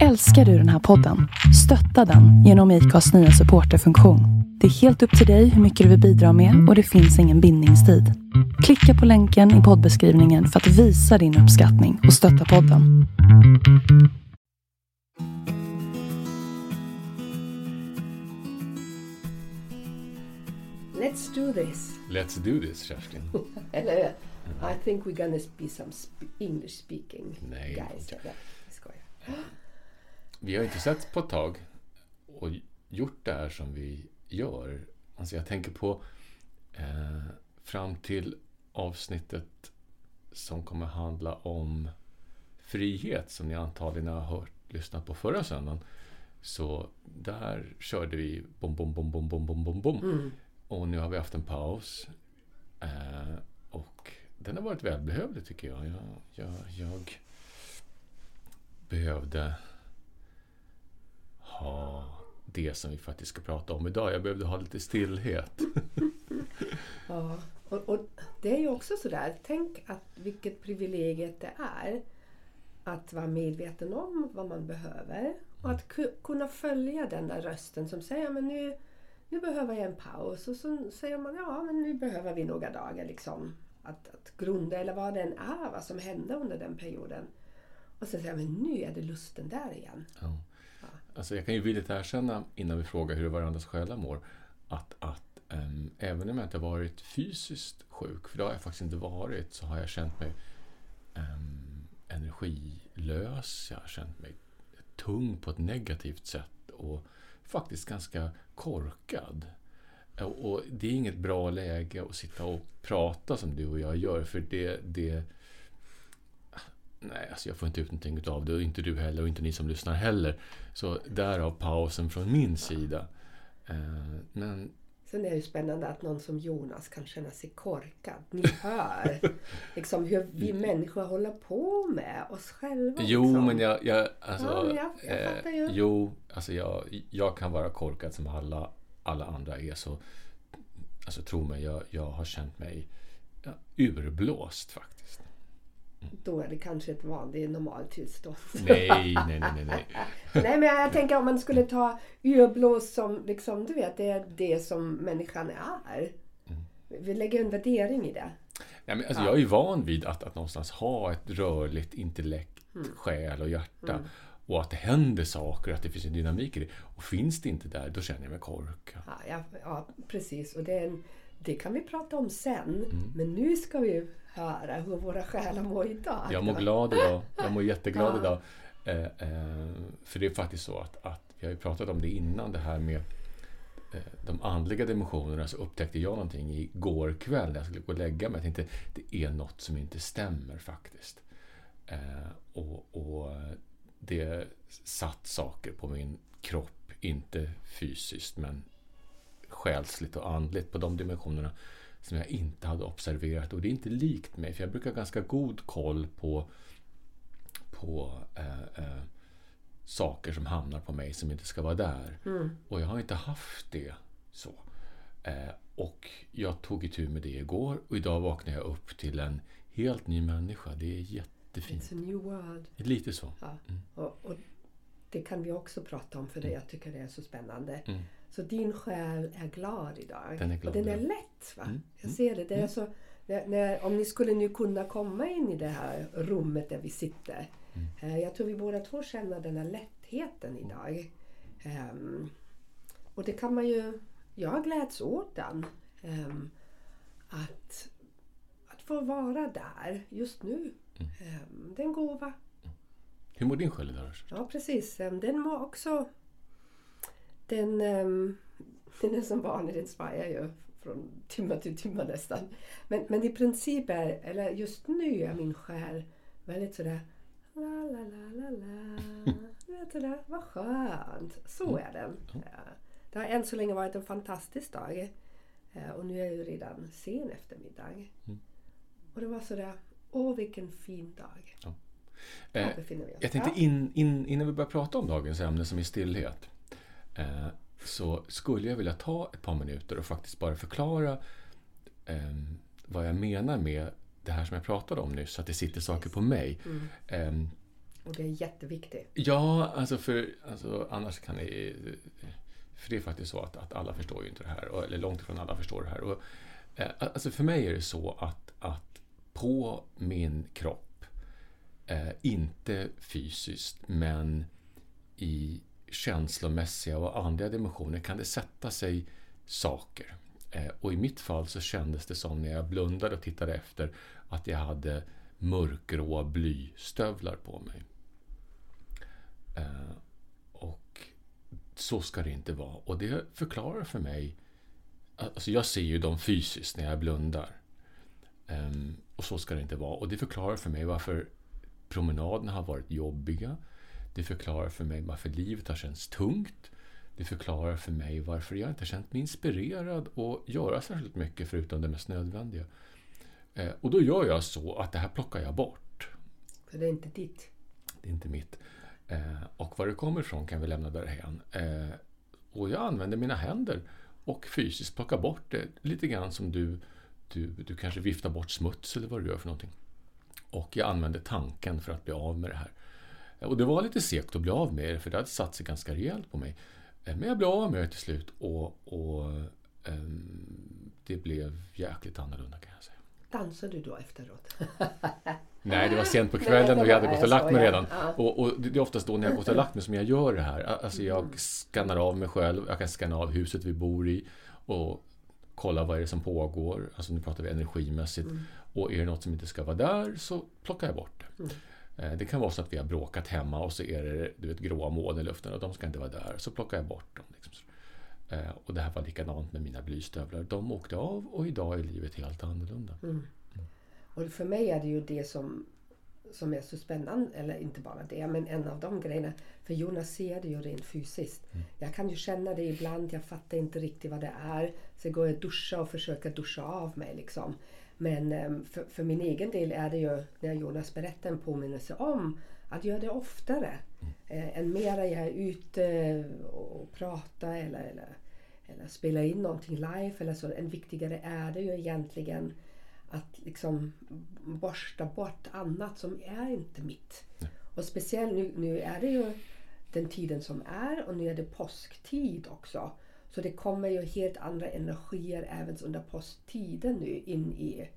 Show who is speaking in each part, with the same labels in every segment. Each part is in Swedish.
Speaker 1: Älskar du den här podden? Stötta den genom IKAs nya supporterfunktion. Det är helt upp till dig hur mycket du vill bidra med och det finns ingen bindningstid. Klicka på länken i poddbeskrivningen för att visa din uppskattning och stötta podden.
Speaker 2: Let's do this.
Speaker 3: Let's do this, Kerstin.
Speaker 2: Eller I think we're gonna be some sp English speaking
Speaker 3: Nej,
Speaker 2: guys. Eller, jag skojar.
Speaker 3: Vi har inte sett på ett tag och gjort det här som vi gör. Alltså jag tänker på eh, fram till avsnittet som kommer handla om frihet som ni antagligen har hört, lyssnat på förra söndagen. Så där körde vi bom, bom, bom, bom, bom, bom, bom, bom. Och nu har vi haft en paus. Eh, och den har varit välbehövlig tycker jag. Jag, jag, jag behövde ha det som vi faktiskt ska prata om idag. Jag behövde ha lite stillhet.
Speaker 2: Ja, och, och det är ju också sådär. Tänk att vilket privilegiet det är att vara medveten om vad man behöver och att ku- kunna följa den där rösten som säger men nu, nu behöver jag en paus och så säger man ja men nu behöver vi några dagar liksom att, att grunda eller vad den är, vad som hände under den perioden. Och sen säger men nu är det lusten där igen.
Speaker 3: Ja. Alltså jag kan ju villigt erkänna innan vi frågar hur varandras själar mår att, att äm, även om jag inte har varit fysiskt sjuk, för det har jag faktiskt inte varit, så har jag känt mig äm, energilös. Jag har känt mig tung på ett negativt sätt och faktiskt ganska korkad. Och, och det är inget bra läge att sitta och prata som du och jag gör, för det, det Nej, alltså jag får inte ut någonting av det och inte du heller och inte ni som lyssnar heller. Så därav pausen från min sida. Eh, Men
Speaker 2: Sen är det ju spännande att någon som Jonas kan känna sig korkad. Ni hör liksom hur vi människor håller på med oss själva.
Speaker 3: jo,
Speaker 2: liksom.
Speaker 3: men jag... jag, alltså,
Speaker 2: Ja, jag- jag
Speaker 3: eh,
Speaker 2: fattar ju.
Speaker 3: Jo, alltså jag, jag kan vara korkad som alla, alla andra är. Så, alltså tro mig, jag, jag har känt mig ja, urblåst faktiskt.
Speaker 2: Då är det kanske ett vanligt normaltillstånd.
Speaker 3: Nej, nej, nej, nej. nej.
Speaker 2: Men jag tänker om man skulle ta urblås som liksom, du vet, det är det som människan är.
Speaker 3: Mm.
Speaker 2: Vi lägger en värdering i det.
Speaker 3: Nej, men alltså, Jag är ju van vid att, att någonstans ha ett rörligt intellekt,
Speaker 2: Mm.
Speaker 3: själ och hjärta. Och att det händer saker, att det finns en dynamik i det. Och finns det inte där, då känner jag mig korkad.
Speaker 2: Ja, ja, ja precis. Och det, en, det kan vi prata om sen.
Speaker 3: Mm.
Speaker 2: Men nu ska vi höra hur våra själar mår idag.
Speaker 3: Jag mår glad idag. Jag mår jätteglad
Speaker 2: Ja.
Speaker 3: idag. Eh, eh, för det är faktiskt så att, att vi har ju pratat om det innan, det här med eh, de andliga dimensionerna. Så upptäckte jag någonting igår kväll när jag skulle gå och lägga mig. Jag tänkte, det är något som inte stämmer faktiskt. Eh, och, och det satt saker på min kropp, inte fysiskt men själsligt och andligt på de dimensionerna som jag inte hade observerat. Och det är inte likt mig, för jag brukar ha ganska god koll på, på eh, eh, saker som hamnar på mig som inte ska vara där. Och jag har inte haft det så. Eh, och jag tog itu med det igår och idag vaknade jag upp till en helt ny människa. Det är jättefint.
Speaker 2: It's a new world.
Speaker 3: Lite så.
Speaker 2: Ja. Och, och det kan vi också prata om för det jag tycker det är så spännande.
Speaker 3: Mm.
Speaker 2: Så din själ är glad idag.
Speaker 3: Den är glad,
Speaker 2: och den är lätt. Va?
Speaker 3: Mm.
Speaker 2: Jag ser det. det är så, när, när, om ni skulle nu kunna komma in i det här rummet där vi sitter.
Speaker 3: Mm.
Speaker 2: Eh, jag tror vi båda två känner den här lättheten idag. Ehm, och det kan man ju... Jag gläds åt den. Ehm, att, att få vara där just nu.
Speaker 3: Mm.
Speaker 2: Ehm, det är en gåva.
Speaker 3: Hur mår din själ idag?
Speaker 2: Ja, precis. Den var också... Den, ehm, den är som vanligt, den svajar ju från timme till timme nästan. Men, men i princip är, eller just nu är min själ väldigt sådär la la la la la. Du vet sådär, vad skönt. Så är den. Ja. Det har än så länge varit en fantastisk dag. Eh, Och nu är det ju redan sen eftermiddag. Och det var sådär, åh vilken fin dag.
Speaker 3: Eh,
Speaker 2: vi oss.
Speaker 3: Jag tänkte
Speaker 2: Ja.
Speaker 3: in, in, innan vi börjar prata om dagens ämne som är stillhet. Eh, så skulle jag vilja ta ett par minuter och faktiskt bara förklara eh, vad jag menar med det här som jag pratade om nyss, att det sitter saker på mig. Eh,
Speaker 2: Och det är jätteviktigt.
Speaker 3: Ja, alltså för alltså, annars kan det... För det är faktiskt så att, att alla förstår ju inte det här, eller långt ifrån alla förstår det här. Och, eh, alltså för mig är det så att, att på min kropp, eh, inte fysiskt, men i känslomässiga och andliga dimensioner kan det sätta sig saker. Eh, och i mitt fall så kändes det som när jag blundade och tittade efter att jag hade mörkgråa blystövlar på mig. Eh, och så ska det inte vara. Och det förklarar för mig... Alltså jag ser ju dem fysiskt när jag blundar. Ehm, och så ska det inte vara. Och det förklarar för mig varför promenaderna har varit jobbiga. Det förklarar för mig varför livet har känts tungt. Det förklarar för mig varför jag inte har känt mig inspirerad att göra särskilt mycket förutom det mest nödvändiga. Uh, och då gör jag så att det här plockar jag bort.
Speaker 2: För det är inte ditt?
Speaker 3: Det är inte mitt. Eh, och var det kommer ifrån kan vi lämna därhän. Eh, och jag använder mina händer och fysiskt plockar bort det lite grann som du, du, du kanske viftar bort smuts eller vad du gör för någonting. Och jag använder tanken för att bli av med det här. Och det var lite segt att bli av med det för det hade satt sig ganska rejält på mig. Eh, men jag blev av med det till slut och, och um, det blev jäkligt annorlunda kan jag säga.
Speaker 2: Dansade du då efteråt?
Speaker 3: Nej, det var sent på kvällen och jag hade gått och lagt mig redan. Och, och, det är oftast då när jag gått och lagt mig som jag gör det här. Alltså jag mm. skannar av mig själv, jag kan skanna av huset vi bor i och kolla vad är det som pågår. Alltså nu pratar vi energimässigt. Mm. Och är det något som inte ska vara där så plockar jag bort det. Mm. Eh, det kan vara så att vi har bråkat hemma och så är det du vet, gråa moln i luften och de ska inte vara där. Så plockar jag bort dem. Liksom. Eh, och det här var likadant med mina blystövlar. De åkte av och idag är livet helt annorlunda. Mm.
Speaker 2: Och för mig är det ju det som, som är så spännande, eller inte bara det, men en av de grejerna. För Jonas ser det ju rent fysiskt. Mm. Jag kan ju känna det ibland, jag fattar inte riktigt vad det är. Så går jag duscha och försöker duscha av mig liksom. Men ehm, för, för, min egen del är det ju, när Jonas berättar, en påminnelse om att göra det oftare. Mm. Eh, än mera jag är ute och pratar eller, eller, eller spelar in någonting live eller så. Än viktigare är det ju egentligen att liksom borsta bort annat som är inte mitt. Nej. Och speciellt nu, nu är det ju den tiden som är och nu är det påsktid också. Så det kommer ju helt andra energier även under påsktiden nu in i,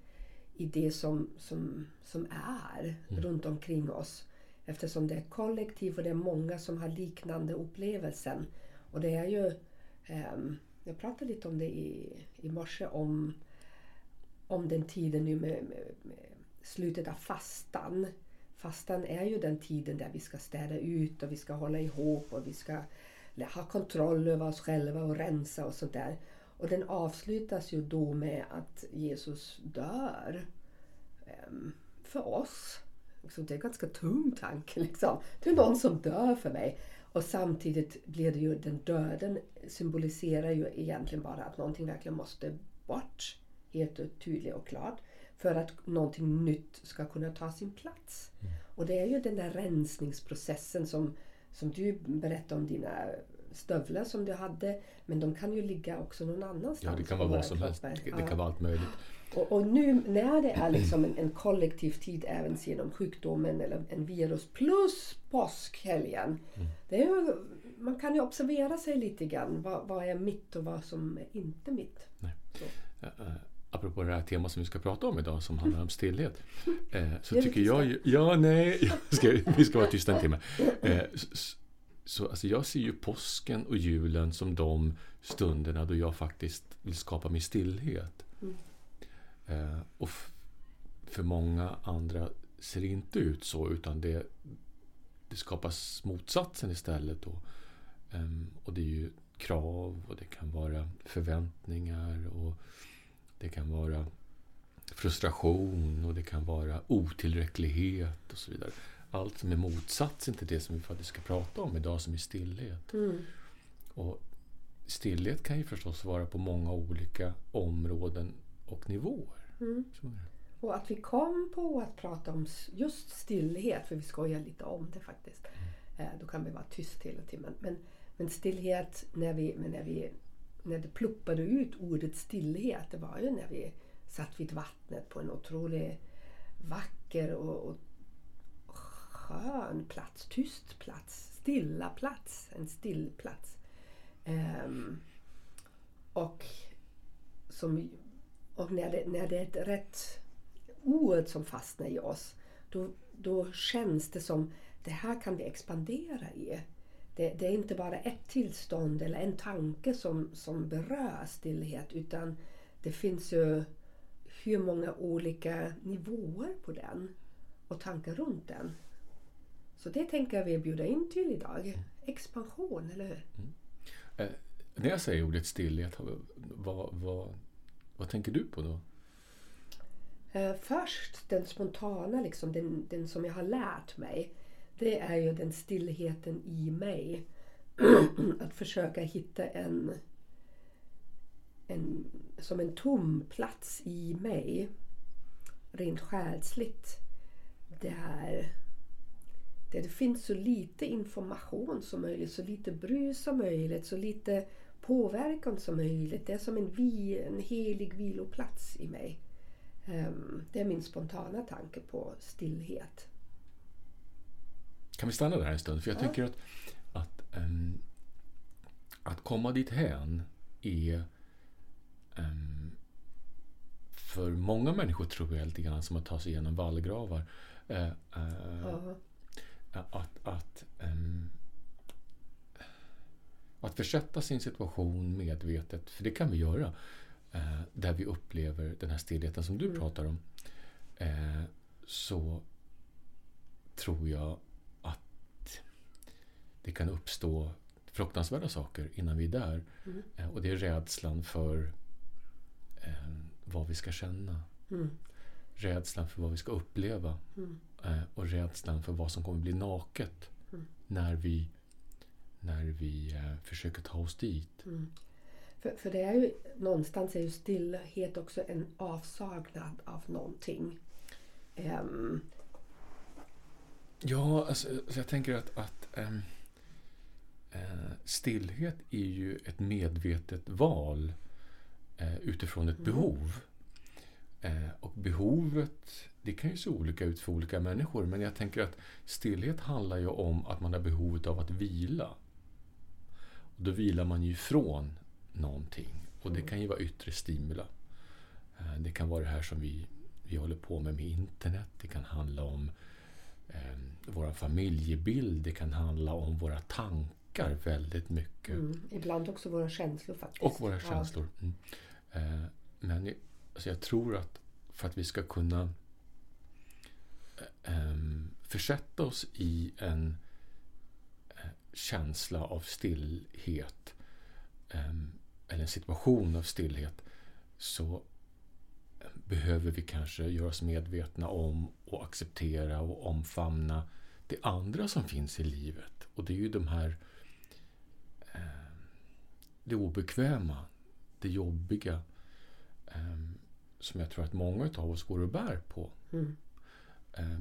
Speaker 2: i det som, som, som är mm. runt omkring oss. Eftersom det är kollektiv och det är många som har liknande upplevelsen. Och det är ju, um, jag pratade lite om det i, i morse om om den tiden nu med, med, med, slutet av fastan. Fastan är ju den tiden där vi ska städa ut och vi ska hålla ihop och vi ska ha kontroll över oss själva och rensa och sånt där. Och den avslutas ju då med att Jesus dör um, för oss. Liksom, det är en ganska tung tanke. Liksom. Det är någon som dör för mig. Och samtidigt blir det ju den döden symboliserar ju egentligen bara att någonting verkligen måste bort helt tydlig och klart för att någonting nytt ska kunna ta sin plats. Mm. Och det är ju den där rensningsprocessen som, som du berättade om dina stövlar som du hade. Men de kan ju ligga också någon annanstans.
Speaker 3: Ja, det kan vara vad som helst. Det, kan vara allt möjligt.
Speaker 2: Och, och, nu när det är liksom en, en kollektiv tid även genom sjukdomen eller en virus plus påskhelgen. Mm. Det är man kan ju observera sig lite grann. Vad, vad är mitt och vad som är inte mitt. Nej
Speaker 3: apropå det här temat som vi ska prata om idag som handlar om stillhet. Eh, så tycker jag ju, Ja, nej, ska, vi ska vara tysta en timme. Eh, så, så alltså jag ser ju påsken och julen som de stunderna då jag faktiskt vill skapa mig stillhet. Mm. Eh, och för många andra ser det inte ut så utan det, det skapas motsatsen istället. Då. Um, och det är ju krav och det kan vara förväntningar och det kan vara frustration och det kan vara otillräcklighet och så vidare. Allt som är motsatsen till det som vi faktiskt ska prata om idag som är stillhet. Mm. Och stillhet kan ju förstås vara på många olika områden och nivåer. Mm.
Speaker 2: Och att vi kom på att prata om just stillhet, för vi skojar lite om det faktiskt. Mm. Eh, då kan vi vara tyst hela tiden. Men, men stillhet, när vi, när vi när det pluppade ut ordet stillhet, det var ju när vi satt vid vattnet på en otroligt vacker och, och skön plats, tyst plats, stilla plats, en still plats. Um, och som, och när, det, när det är ett rätt ord som fastnar i oss, då, då känns det som det här kan vi expandera i. Det, det, är inte bara ett tillstånd eller en tanke som, som berör stillhet utan det finns ju hur många olika nivåer på den och tankar runt den. Så det tänker vi bjuda in till idag. Expansion, eller hur? Mm.
Speaker 3: Eh, när jag säger ordet stillhet, vad, vad, vad tänker du på då?
Speaker 2: Eh, först den spontana, liksom, den, den som jag har lärt mig. Det är ju den stillheten i mig. att försöka hitta en, en som en tom plats i mig. Rent själsligt. Där, där det finns så lite information som möjligt, så lite brus som möjligt, så lite påverkan som möjligt. Det är som en, vi, en helig viloplats i mig. Um, det är min spontana tanke på stillhet.
Speaker 3: Kan vi stanna där en stund? För jag ja. tycker att, att, um, att komma dit hän är um, för många människor tror jag lite grann som att ta sig igenom vallgravar. Uh, uh, att, att um, att försätta sin situation medvetet, för det kan vi göra, eh, där vi upplever den här stillheten som du mm. pratar om, så tror jag det kan uppstå fruktansvärda saker innan vi är där. Mm. Eh, och det är rädslan för eh, vad vi ska känna. Mm. Rädslan för vad vi ska uppleva. Mm. Eh, och rädslan för vad som kommer bli naket mm. när vi när vi eh, försöker ta oss dit. Mm.
Speaker 2: För, för det är ju någonstans är ju stillhet också en avsaknad av någonting. Um.
Speaker 3: Ja, alltså, jag tänker att, att um, stillhet är ju ett medvetet val uh, utifrån ett mm. behov. Uh, och behovet, det kan ju se olika ut för olika människor, men jag tänker att stillhet handlar ju om att man har behovet av att vila. Och då vilar man ju ifrån någonting. Och det mm. kan ju vara yttre stimula. Eh, det kan vara det här som vi, vi håller på med med internet. Det kan handla om eh, vår familjebild. Det kan handla om våra tankar väldigt mycket. Mm,
Speaker 2: ibland också våra känslor faktiskt.
Speaker 3: Och våra känslor. Mm. Eh, men alltså jag tror att för att vi ska kunna eh, ehm, försätta oss i en känsla av stillhet ehm, eller en situation av stillhet så behöver vi kanske göra oss medvetna om och acceptera och omfamna det andra som finns i livet. Och det är ju de här ehm, det obekväma, det jobbiga ehm, som jag tror att många av oss går och bär på. Mm.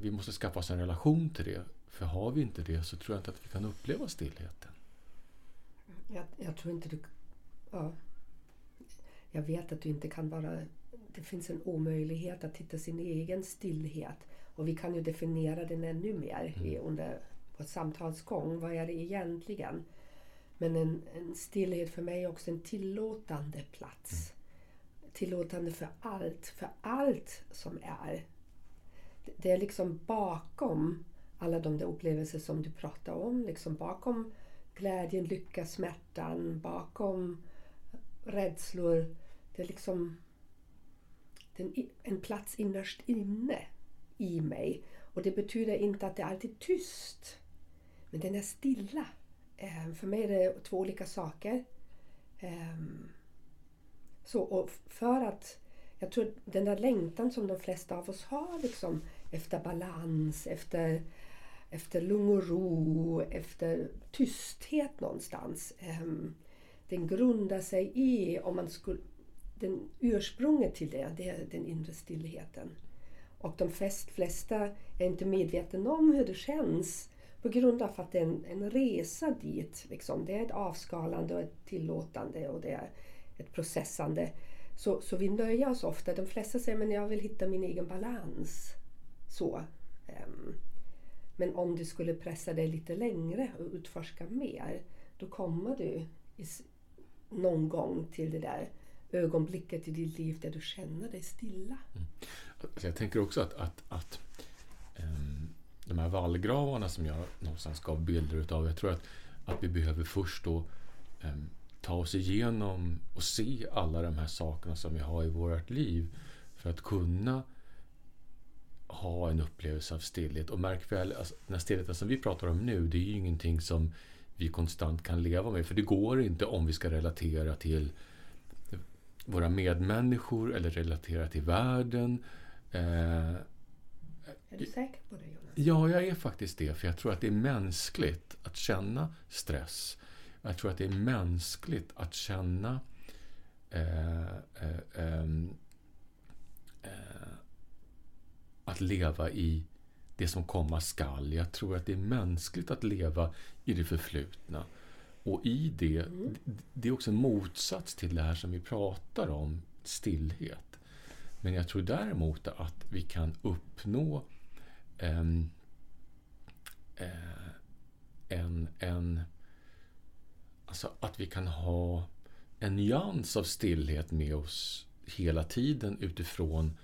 Speaker 3: Vi måste skaffa oss en relation till det för har vi inte det så tror jag inte att vi kan uppleva stillheten.
Speaker 2: Jag, jag tror inte du... Ja. Jag vet att du inte kan bara... Det finns en omöjlighet att hitta sin egen stillhet. Och vi kan ju definiera den ännu mer mm. under vår samtalsgång. Vad är det egentligen? Men en, en stillhet för mig är också en tillåtande plats. Mm. Tillåtande för allt, för allt som är. Det är liksom bakom alla de där upplevelser som du pratar om. Liksom bakom glädjen, lycka, smärtan, bakom rädslor. Det är liksom en plats innerst inne i mig. Och det betyder inte att det alltid är tyst. Men den är stilla. Ehm, för mig är det två olika saker. Ehm, så, och för att jag tror den där längtan som de flesta av oss har liksom, efter balans, efter efter lugn och ro, efter tysthet någonstans. Ehm, den grundar sig i, om man skulle, den ursprunget till det, det är den inre stillheten. Och de flesta är inte medvetna om hur det känns på grund av att det är en, en resa dit. Liksom. Det är ett avskalande och ett tillåtande och det är ett processande. Så, så vi nöjer oss ofta. De flesta säger att jag vill hitta min egen balans. Så. Um, Men om du skulle pressa dig lite längre och utforska mer, då kommer du i någon gång till det där ögonblicket i ditt liv där du känner dig stilla. Mm.
Speaker 3: Alltså, jag tänker också att, att, att um de här vallgravarna som jag någonstans gav bilder utav, jag tror att, att vi behöver först då ehm, ta oss igenom och se alla de här sakerna som vi har i vårt liv för att kunna ha en upplevelse av stillhet. Och märk väl, alltså, den här stillheten som vi pratar om nu, det är ju ingenting som vi konstant kan leva med. För det går inte om vi ska relatera till våra medmänniskor eller relatera till världen. Eh,
Speaker 2: är du säker på det Jonas?
Speaker 3: Ja, jag är faktiskt det. För jag tror att det är mänskligt att känna stress. Jag tror att det är mänskligt att känna eh, eh, ehm, eh, att leva i det som komma skall. Jag tror att det är mänskligt att leva i det förflutna. Och i det, det är också en motsats till det här som vi pratar om, stillhet. Men jag tror däremot att vi kan uppnå en, eh, en, en alltså att vi kan ha en nyans av stillhet med oss hela tiden utifrån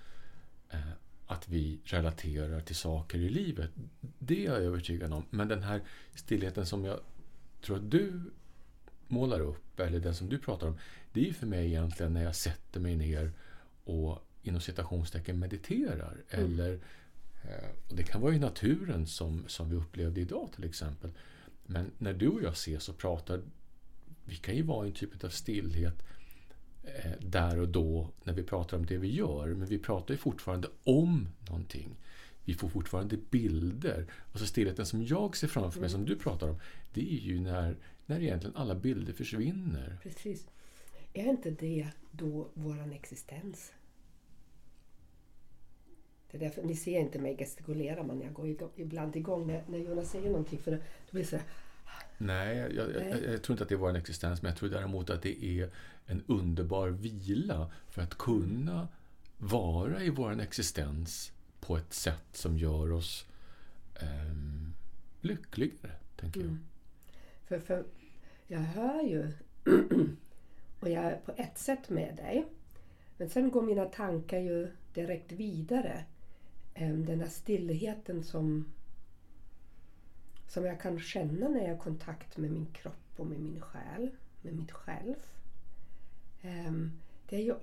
Speaker 3: eh, att vi relaterar till saker i livet. Det är jag övertygad om. Men den här stillheten som jag tror att du målar upp, eller den som du pratar om, det är ju för mig egentligen när jag sätter mig ner och inom citationstecken mediterar. Eller, eh, och det kan vara i naturen som, som vi upplevde idag till exempel. Men när du och jag ses och pratar, vi kan ju vara i en typ av stillhet eh, där och då när vi pratar om det vi gör. Men vi pratar ju fortfarande om någonting. Vi får fortfarande bilder. Alltså stillheten som jag ser framför mig, som du pratar om, det är ju när, när egentligen alla bilder försvinner.
Speaker 2: Precis. Är inte det då våran existens? Det är därför, ni ser inte mig gestikulera men jag går igång, ibland igång när, när Jonas säger någonting för då blir det så här,
Speaker 3: Nej, jag, jag. Jag, jag tror inte att det är vår existens, men jag tror däremot att det är en underbar vila för att kunna vara i vår existens på ett sätt som gör oss ehm, lyckligare, tänker jag.
Speaker 2: Mm. För, för jag hör ju och jag är på ett sätt med dig. Men sen går mina tankar ju direkt vidare. Em, Den här stillheten som, som jag kan känna när jag har kontakt med min kropp och med min själ, med mitt själv. Em, Det är ju,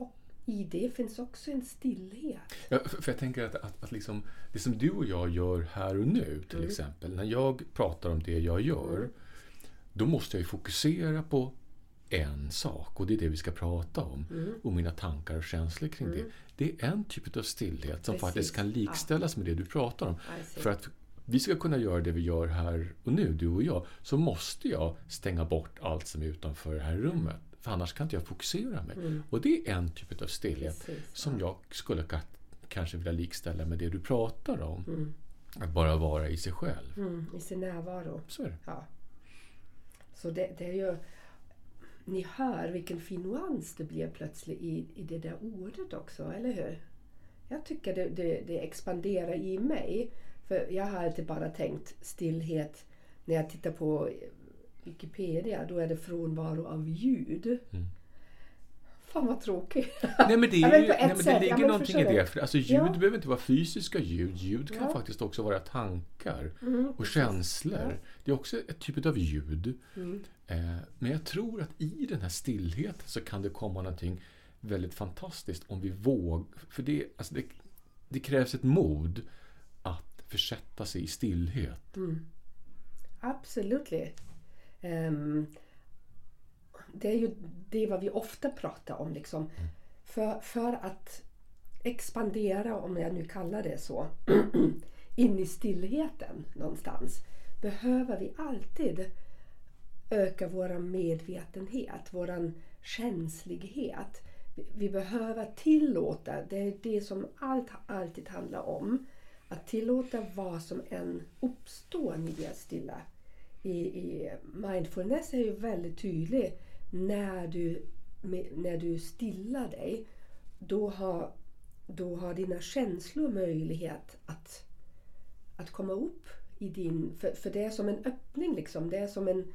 Speaker 2: I det finns också en stillhet.
Speaker 3: Ja, för, jag tänker att, att, att liksom, det som du och jag gör här och nu, till
Speaker 2: Mm.
Speaker 3: exempel, när jag pratar om det jag gör, då måste jag ju fokusera på en sak och det är det vi ska prata om.
Speaker 2: Mm.
Speaker 3: Och mina tankar och känslor kring det. Det är en typ av stillhet som
Speaker 2: Precis.
Speaker 3: faktiskt kan likställas med det du pratar om. För att vi ska kunna göra det vi gör här och nu, du och jag, så måste jag stänga bort allt som är utanför det här rummet. För annars kan inte jag fokusera mig. Och det är en typ av stillhet
Speaker 2: Mm. Precis,
Speaker 3: som jag skulle ka- kanske vilja likställa med det du pratar om.
Speaker 2: Mm.
Speaker 3: Att bara vara i sig själv.
Speaker 2: Mm, I sin närvaro.
Speaker 3: Så är det.
Speaker 2: Ja. Så det, det är ju... Ni hör vilken fin nuans det blir plötsligt i, i det där ordet också, eller hur? Jag tycker det, det, det expanderar i mig. För jag har alltid bara tänkt stillhet när jag tittar på Wikipedia, då är det frånvaro av ljud.
Speaker 3: Mm.
Speaker 2: Fan vad tråkigt.
Speaker 3: Nej men det, ju, nej, men det ligger
Speaker 2: Ja, men
Speaker 3: någonting i det. För, alltså, ljud
Speaker 2: Ja.
Speaker 3: behöver inte vara fysiska ljud. Ljud kan
Speaker 2: Ja.
Speaker 3: faktiskt också vara tankar
Speaker 2: Mm,
Speaker 3: och känslor.
Speaker 2: Ja.
Speaker 3: Det är också ett typ av ljud.
Speaker 2: Mm.
Speaker 3: Eh, men jag tror att i den här stillheten så kan det komma någonting väldigt fantastiskt om vi vågar. För det, alltså det, det krävs ett mod att försätta sig i stillhet.
Speaker 2: Mm. Absolut. Ehm, det är ju det vad vi ofta pratar om. Liksom. För, för att expandera, om jag nu kallar det så, in i stillheten någonstans behöver vi alltid öka vår medvetenhet, vår känslighet. Vi, behöver tillåta, det är det som allt alltid handlar om, att tillåta vad som än uppstår när vi är stilla. I, i mindfulness är ju väldigt tydlig. När du, när du stillar dig, då har, då har dina känslor möjlighet att, att komma upp i din... För, för det är som en öppning liksom. Det är som en...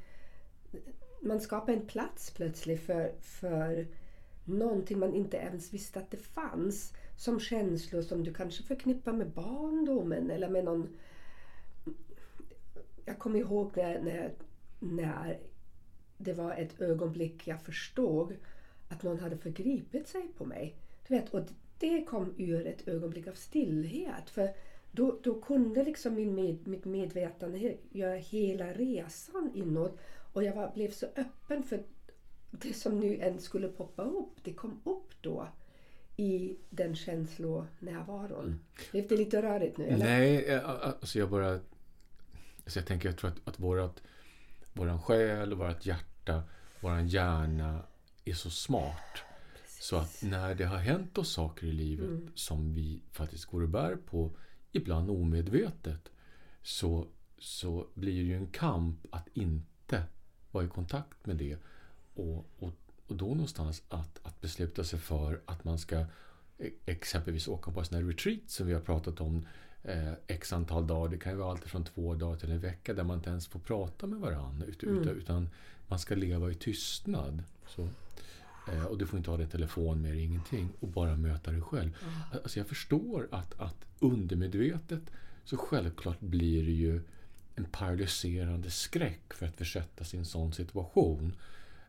Speaker 2: Man skapar en plats plötsligt för, för någonting man inte ens visste att det fanns. Som känslor som du kanske förknippar med barndomen eller med någon... Jag kommer ihåg när, när, när det var ett ögonblick jag förstod att någon hade förgripit sig på mig. Du vet, och det kom ur ett ögonblick av stillhet. För då, då kunde liksom min med, mitt medvetande göra hela resan inåt. Och jag var, blev så öppen för det som nu än skulle poppa upp. Det kom upp då i den känslonärvaron. Mm. Blev det lite rörigt nu? Eller?
Speaker 3: Nej, eh, alltså jag bara... Alltså jag tänker, jag tror att, att vårat, våran själ, vårt hjärta, våran hjärna är så smart. Precis. Så att när det har hänt oss saker i livet mm. som vi faktiskt går och bär på, ibland omedvetet, så, så blir det ju en kamp att inte vara i kontakt med det. Och, och, och då någonstans att, att besluta sig för att man ska e, exempelvis åka på en sån här retreat som vi har pratat om eh, x antal dagar. Det kan ju vara allt från två dagar till en vecka där man inte ens får prata med varandra. Utan, mm. utan man ska leva i tystnad. Så, eh, och du får inte ha din telefon med dig, ingenting. Och bara möta dig själv. Mm. Alltså jag förstår att, att undermedvetet så självklart blir det ju en paralyserande skräck för att försätta sig i en sån situation.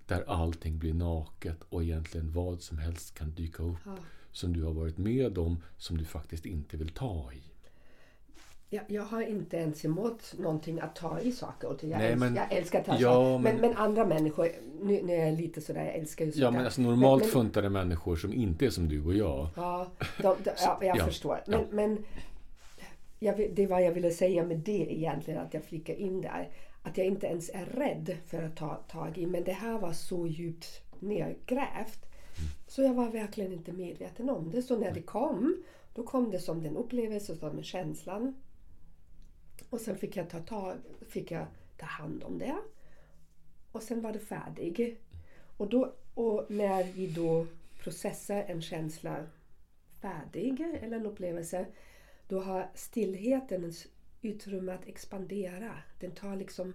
Speaker 3: Där allting blir naket och egentligen vad som helst kan dyka upp. Ja. Som du har varit med om, som du faktiskt inte vill ta i.
Speaker 2: Jag, jag har inte ens emot någonting att ta i saker och ting. Jag, Nej, älskar, men, jag älskar att ta ja, saker. Men, men, andra människor, nu, nu är jag lite sådär, jag älskar ju
Speaker 3: sådär. Ja, men alltså normalt men, funtade människor som inte är som du och jag.
Speaker 2: Ja, de, de, ja jag ja, förstår. Men jag, det var jag ville säga med det egentligen, att jag flickade in där. Att jag inte ens är rädd för att ta tag i. Men det här var så djupt nedgrävt. Så jag var verkligen inte medveten om det. Så när det kom, då kom det som den upplevelse, som känslan. Och sen fick jag ta, tag, fick jag ta hand om det. Och sen var det färdigt. Och, då, och när vi då processar en känsla färdig eller en upplevelse då har stillheten utrymme att expandera. Den tar liksom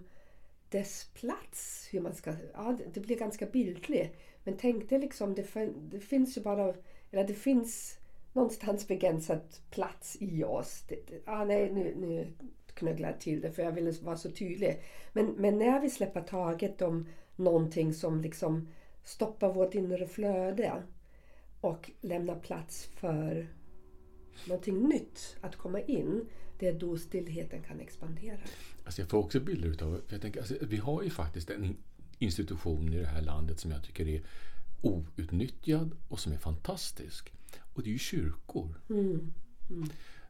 Speaker 2: dess plats. Hur man ska, ja, det blir ganska bildligt. Men tänk dig liksom, det, det finns ju bara, eller det finns någonstans begränsad plats i oss. Det, det, ah, nej, nu, nu knögglar jag till det för jag ville vara så tydlig. Men, men när vi släpper taget om någonting som liksom stoppar vårt inre flöde och lämnar plats för någonting nytt att komma in, det är då stillheten kan expandera.
Speaker 3: Alltså jag får också bilder utav, jag tänker, alltså, vi har ju faktiskt en institution i det här landet som jag tycker är outnyttjad och som är fantastisk. Och det är ju kyrkor. Mm. Mm.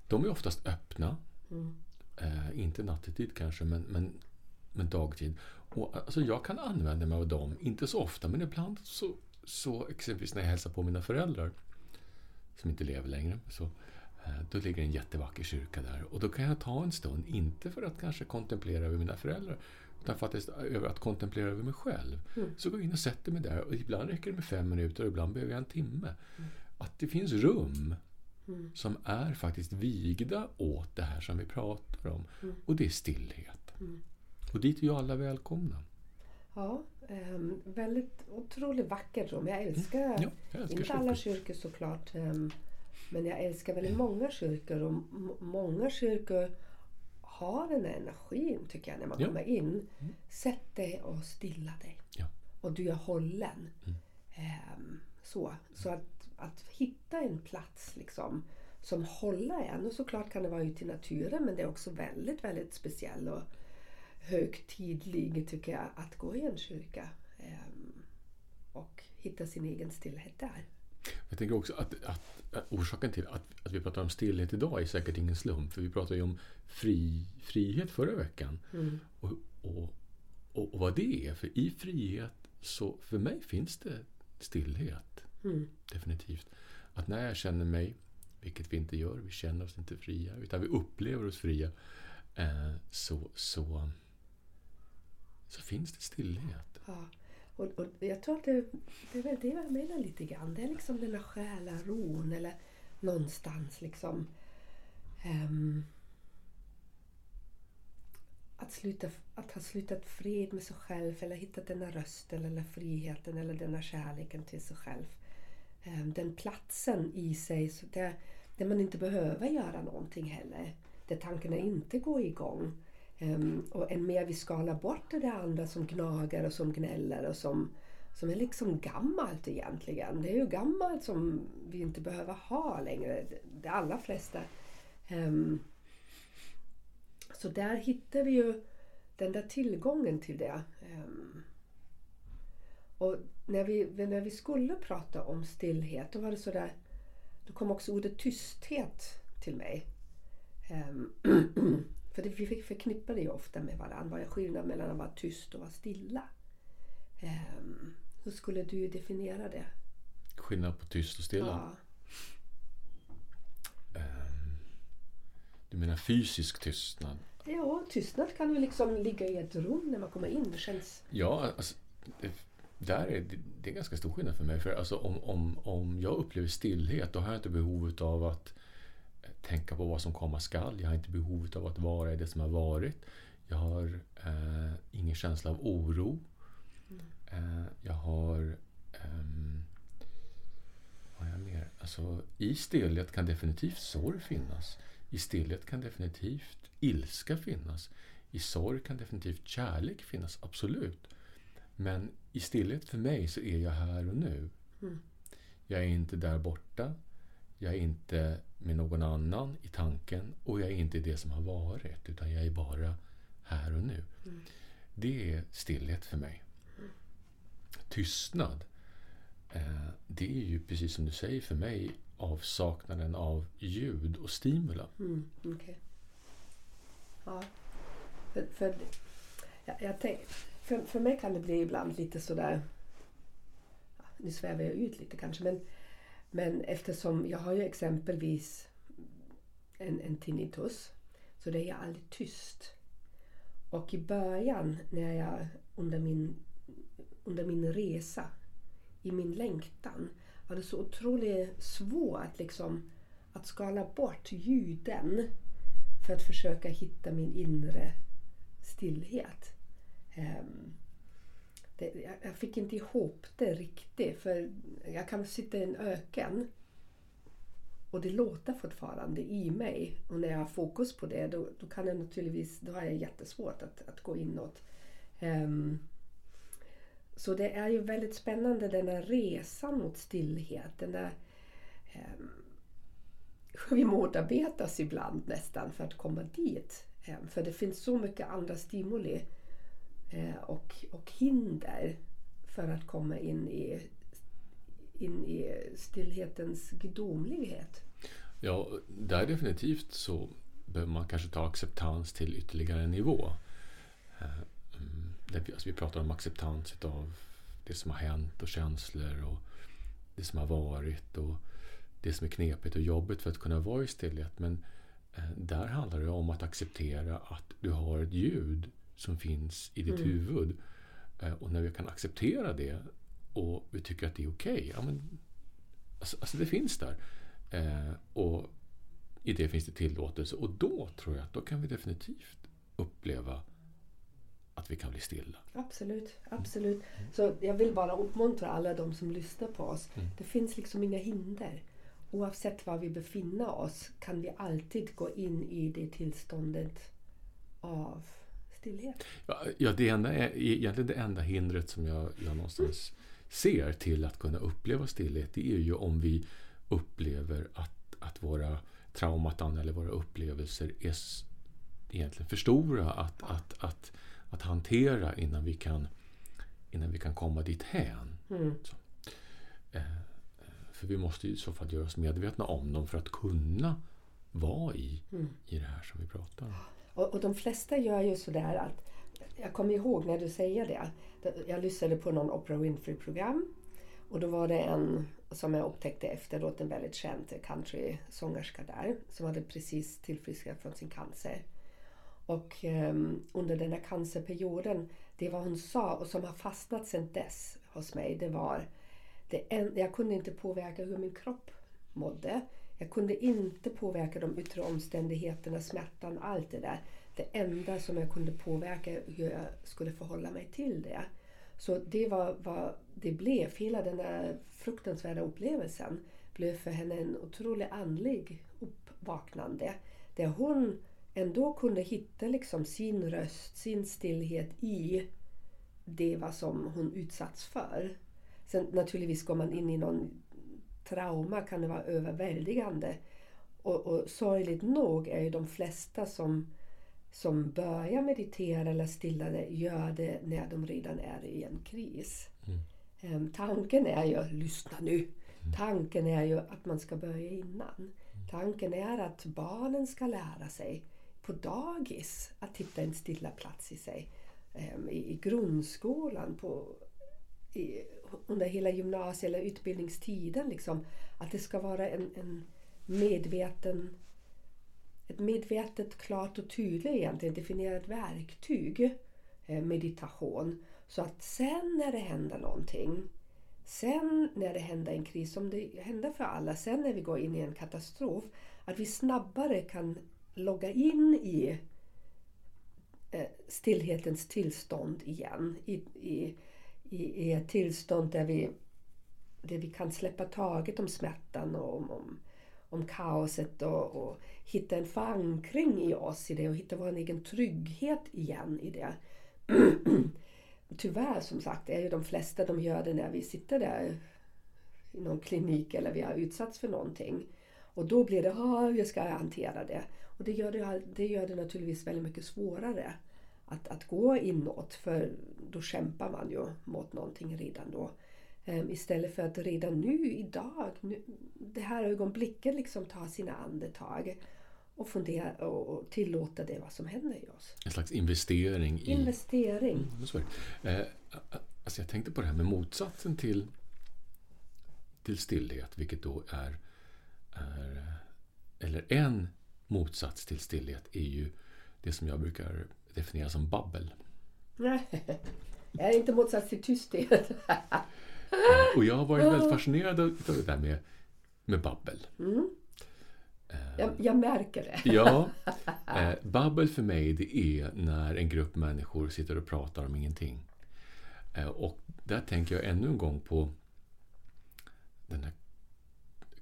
Speaker 3: De är oftast öppna. Mm. Eh, inte nattetid kanske, men, men, men dagtid. Och, alltså, jag kan använda mig av dem, inte så ofta, men ibland så, så exempelvis när jag hälsar på mina föräldrar som inte lever längre. Så, då ligger en jättevacker kyrka där. Och då kan jag ta en stund, inte för att kanske kontemplera över mina föräldrar, utan faktiskt över att kontemplera över mig själv. Mm. Så går jag in och sätter mig där och ibland räcker det med fem minuter och ibland behöver jag en timme. Mm. Att det finns rum mm. som är faktiskt vigda åt det här som vi pratar om. Mm. Och det är stillhet. Mm. Och dit är ju alla välkomna.
Speaker 2: Ja, um, väldigt otroligt vackert rum. Jag älskar, mm. ja, jag älskar inte alla kyrkor såklart. Um, men jag älskar väldigt många kyrkor och många kyrkor har den här energin tycker jag när man ja. kommer in. Mm. Sätt dig och stilla dig. Ja. Och du är hållen. Mm. Um, så, så att, att hitta en plats liksom som håller en. Och såklart kan det vara ute i naturen men det är också väldigt, väldigt speciell och högtidlig tycker jag att gå i en kyrka. Um, och hitta sin egen stillhet där.
Speaker 3: Jag tänker också att, att, att orsaken till att, att, vi pratar om stillhet idag är säkert ingen slump. För vi pratade ju om fri, frihet förra veckan. Mm. Och, och, och, och, vad det är. För i frihet så för mig finns det stillhet. Mm. Definitivt. Att när jag känner mig, vilket vi inte gör, vi känner oss inte fria, utan vi upplever oss fria, eh, så, så, så finns det stillhet.
Speaker 2: Ja. Och, och jag tror att det, det är väl det jag menar lite grann. Det är liksom den där själaron eller någonstans liksom um, att, sluta, att ha slutat fred med sig själv eller hittat denna rösten eller friheten eller denna kärleken till sig själv. Um, den platsen i sig så där, där man inte behöver göra någonting heller. Där tankarna inte går igång. Um, och än mer vi skalar bort det där andra som gnager och som gnäller och som, som är liksom gammalt egentligen. Det är ju gammalt som vi inte behöver ha längre, de allra flesta. Um, så där hittar vi ju den där tillgången till det. Um, och när vi, när vi skulle prata om stillhet, då var det sådär, då kom också ordet tysthet till mig. För det, vi förknippar det ju ofta med varandra. Vad är skillnaden mellan att vara tyst och vara stilla? Um, hur skulle du definiera det?
Speaker 3: Skillnad på tyst och stilla? Ja. Um, du menar fysisk tystnad?
Speaker 2: Ja, tystnad kan ju liksom ligga i ett rum när man kommer in. Det känns...
Speaker 3: Ja, alltså, det, där är det, det är ganska stor skillnad för mig. För alltså, om, om, om jag upplever stillhet, då har jag inte behov av att tänka på vad som komma skall. Jag har inte behov av att vara i det som har varit. Jag har eh, ingen känsla av oro. Mm. Eh, jag har... Eh, vad har jag mer? Alltså, I stillhet kan definitivt sorg finnas. I stillhet kan definitivt ilska finnas. I sorg kan definitivt kärlek finnas, absolut. Men i stillhet för mig så är jag här och nu. Mm. Jag är inte där borta. Jag är inte med någon annan i tanken och jag är inte det som har varit utan jag är bara här och nu. Mm. Det är stillhet för mig. Tystnad, eh, det är ju precis som du säger för mig avsaknaden av ljud och stimula.
Speaker 2: Mm, okay. Ja, för, för, jag, jag tänk, för, för mig kan det bli ibland lite sådär... Nu svävar jag ut lite kanske men men eftersom jag har ju exempelvis en, en tinnitus så det är jag aldrig tyst. Och i början när jag under min, under min resa, i min längtan, var det så otroligt svårt liksom, att skala bort ljuden för att försöka hitta min inre stillhet. Um, det, jag fick inte ihop det riktigt. För jag kan sitta i en öken och det låter fortfarande i mig. Och när jag har fokus på det då, då kan jag naturligtvis, då har jag jättesvårt att, att gå inåt. Um, så det är ju väldigt spännande den där resan mot stillhet. Den där, um, vi motarbetas ibland nästan för att komma dit. Um, för det finns så mycket andra stimuli Eh, och, och hinder för att komma in i, in i stillhetens gudomlighet.
Speaker 3: Ja, där definitivt så behöver man kanske ta acceptans till ytterligare en nivå. Eh, mm, alltså vi pratar om acceptans av det som har hänt och känslor och det som har varit och det som är knepigt och jobbigt för att kunna vara i stillhet. Men eh, där handlar det om att acceptera att du har ett ljud som finns i ditt mm. huvud. Eh, och när vi kan acceptera det och vi tycker att det är okej. Okay, ja, alltså, alltså, det finns där. Eh, och i det finns det tillåtelse. Och då tror jag att då kan vi definitivt uppleva att vi kan bli stilla.
Speaker 2: Absolut. absolut. Mm. Så jag vill bara uppmuntra alla de som lyssnar på oss. Mm. Det finns liksom inga hinder. Oavsett var vi befinner oss kan vi alltid gå in i det tillståndet av stillhet?
Speaker 3: Ja, ja det enda är, egentligen det enda hindret som jag, jag någonstans mm. ser till att kunna uppleva stillhet det är ju om vi upplever att, att våra traumatan eller våra upplevelser är egentligen för stora att, att, att, att hantera innan vi kan, innan vi kan komma dit hän. Mm. Eh, för vi måste i så fall göra oss medvetna om dem för att kunna vara i, mm. i det här som vi pratar om.
Speaker 2: Och, och de flesta gör ju sådär att, jag kommer ihåg när du säger det, jag lyssnade på någon Oprah Winfrey-program och då var det en som jag upptäckte efteråt, en väldigt känd countrysångerska där som hade precis tillfrisknat från sin cancer. Och um, under den här cancerperioden, det vad hon sa och som har fastnat sedan dess hos mig, det var det en, jag kunde inte påverka hur min kropp mådde. Jag kunde inte påverka de yttre omständigheterna, smärtan, allt det där. det enda som jag kunde påverka hur jag skulle förhålla mig till det. Så det var vad det blev. Hela den där fruktansvärda upplevelsen blev för henne en otroligt andlig uppvaknande. Där hon ändå kunde hitta liksom sin röst, sin stillhet i det vad som hon utsatts för. Sen naturligtvis går man in i någon trauma kan det vara överväldigande. Och, och sorgligt nog är ju de flesta som, som börjar meditera eller stilla det gör det när de redan är i en kris. Mm. Um, tanken är ju, lyssna nu, mm. tanken är ju att man ska börja innan. Mm. Tanken är att barnen ska lära sig på dagis att hitta en stilla plats i sig. Um, i, I grundskolan, på, i, under hela gymnasie eller utbildningstiden. Liksom, att det ska vara en, en medveten ett medvetet, klart och tydligt egentligen definierat verktyg, eh, meditation. Så att sen när det händer någonting, sen när det händer en kris, som det händer för alla, sen när vi går in i en katastrof, att vi snabbare kan logga in i eh, stillhetens tillstånd igen. I, i, i, ett tillstånd där vi, där vi kan släppa taget om smärtan och om, om, om kaoset och, och hitta en förankring i oss i det och hitta vår egen trygghet igen i det. Tyvärr som sagt är ju de flesta de gör det när vi sitter där i någon klinik eller vi har utsatts för någonting. Och då blir det, hur ska jag hantera det? Och det gör det, det gör det naturligtvis väldigt mycket svårare att, att gå inåt för då kämpar man ju mot någonting redan då. Um, istället för att redan nu, idag, nu, det här ögonblicket liksom ta sina andetag och fundera och tillåta det vad som händer i oss.
Speaker 3: En slags investering i...
Speaker 2: Investering.
Speaker 3: Mm, eh, alltså jag tänkte på det här med motsatsen till, till stillhet, vilket då är, är... Eller en motsats till stillhet är ju det som jag brukar definiera som babbel.
Speaker 2: Nej, jag är inte motsats till tysthet.
Speaker 3: och jag har varit väldigt fascinerad av det där med, med babbel.
Speaker 2: Mm. Jag, jag, märker det.
Speaker 3: ja. Eh, babbel för mig det är när en grupp människor sitter och pratar om ingenting. Eh, och där tänker jag ännu en gång på den här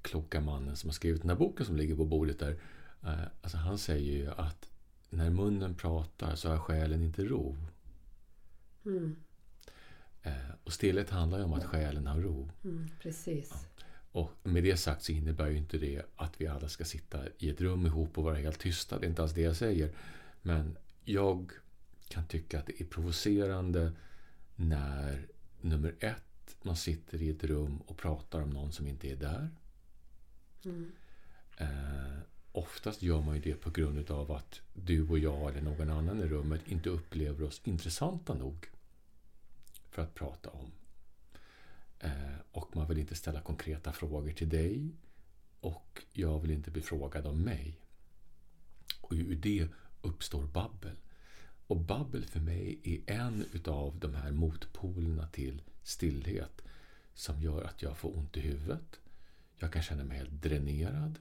Speaker 3: kloka mannen som har skrivit den här boken som ligger på bordet där. Eh, alltså han säger ju att när munnen pratar så har själen inte ro.
Speaker 2: Mm.
Speaker 3: Eh, och stillhet handlar ju om att själen har ro.
Speaker 2: Mm, precis. Ja.
Speaker 3: Och med det sagt så innebär ju inte det att vi alla ska sitta i ett rum ihop och vara helt tysta. Det är inte alls det jag säger. Men jag kan tycka att det är provocerande när nummer ett, man sitter i ett rum och pratar om någon som inte är där.
Speaker 2: Mm.
Speaker 3: Eh, oftast gör man ju det på grund av att du och jag eller någon annan i rummet inte upplever oss intressanta nog för att prata om. Eh, och man vill inte ställa konkreta frågor till dig och jag vill inte bli frågad om mig. Och ur det uppstår babbel. Och babbel för mig är en utav de här motpolerna till stillhet som gör att jag får ont i huvudet. Jag kan känna mig helt dränerad.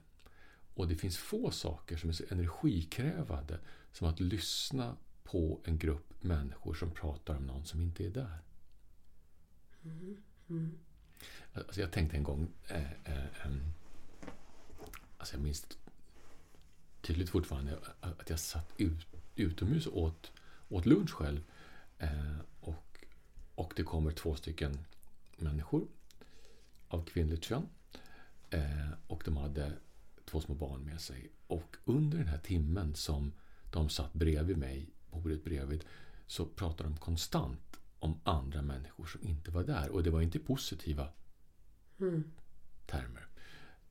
Speaker 3: Och det finns få saker som är så energikrävande som att lyssna på en grupp människor som pratar om någon som inte är där.
Speaker 2: Mm. Mm.
Speaker 3: Alltså jag tänkte en gång, eh, eh, alltså jag minns tydligt fortfarande att jag satt ut, utomhus och åt, åt lunch själv. Eh, och, och det kommer två stycken människor av kvinnligt kön. Eh, och de hade två små barn med sig. Och under den här timmen som de satt bredvid mig, bordet bredvid, så pratade de konstant om andra människor som inte var där. Och det var inte positiva
Speaker 2: mm.
Speaker 3: termer.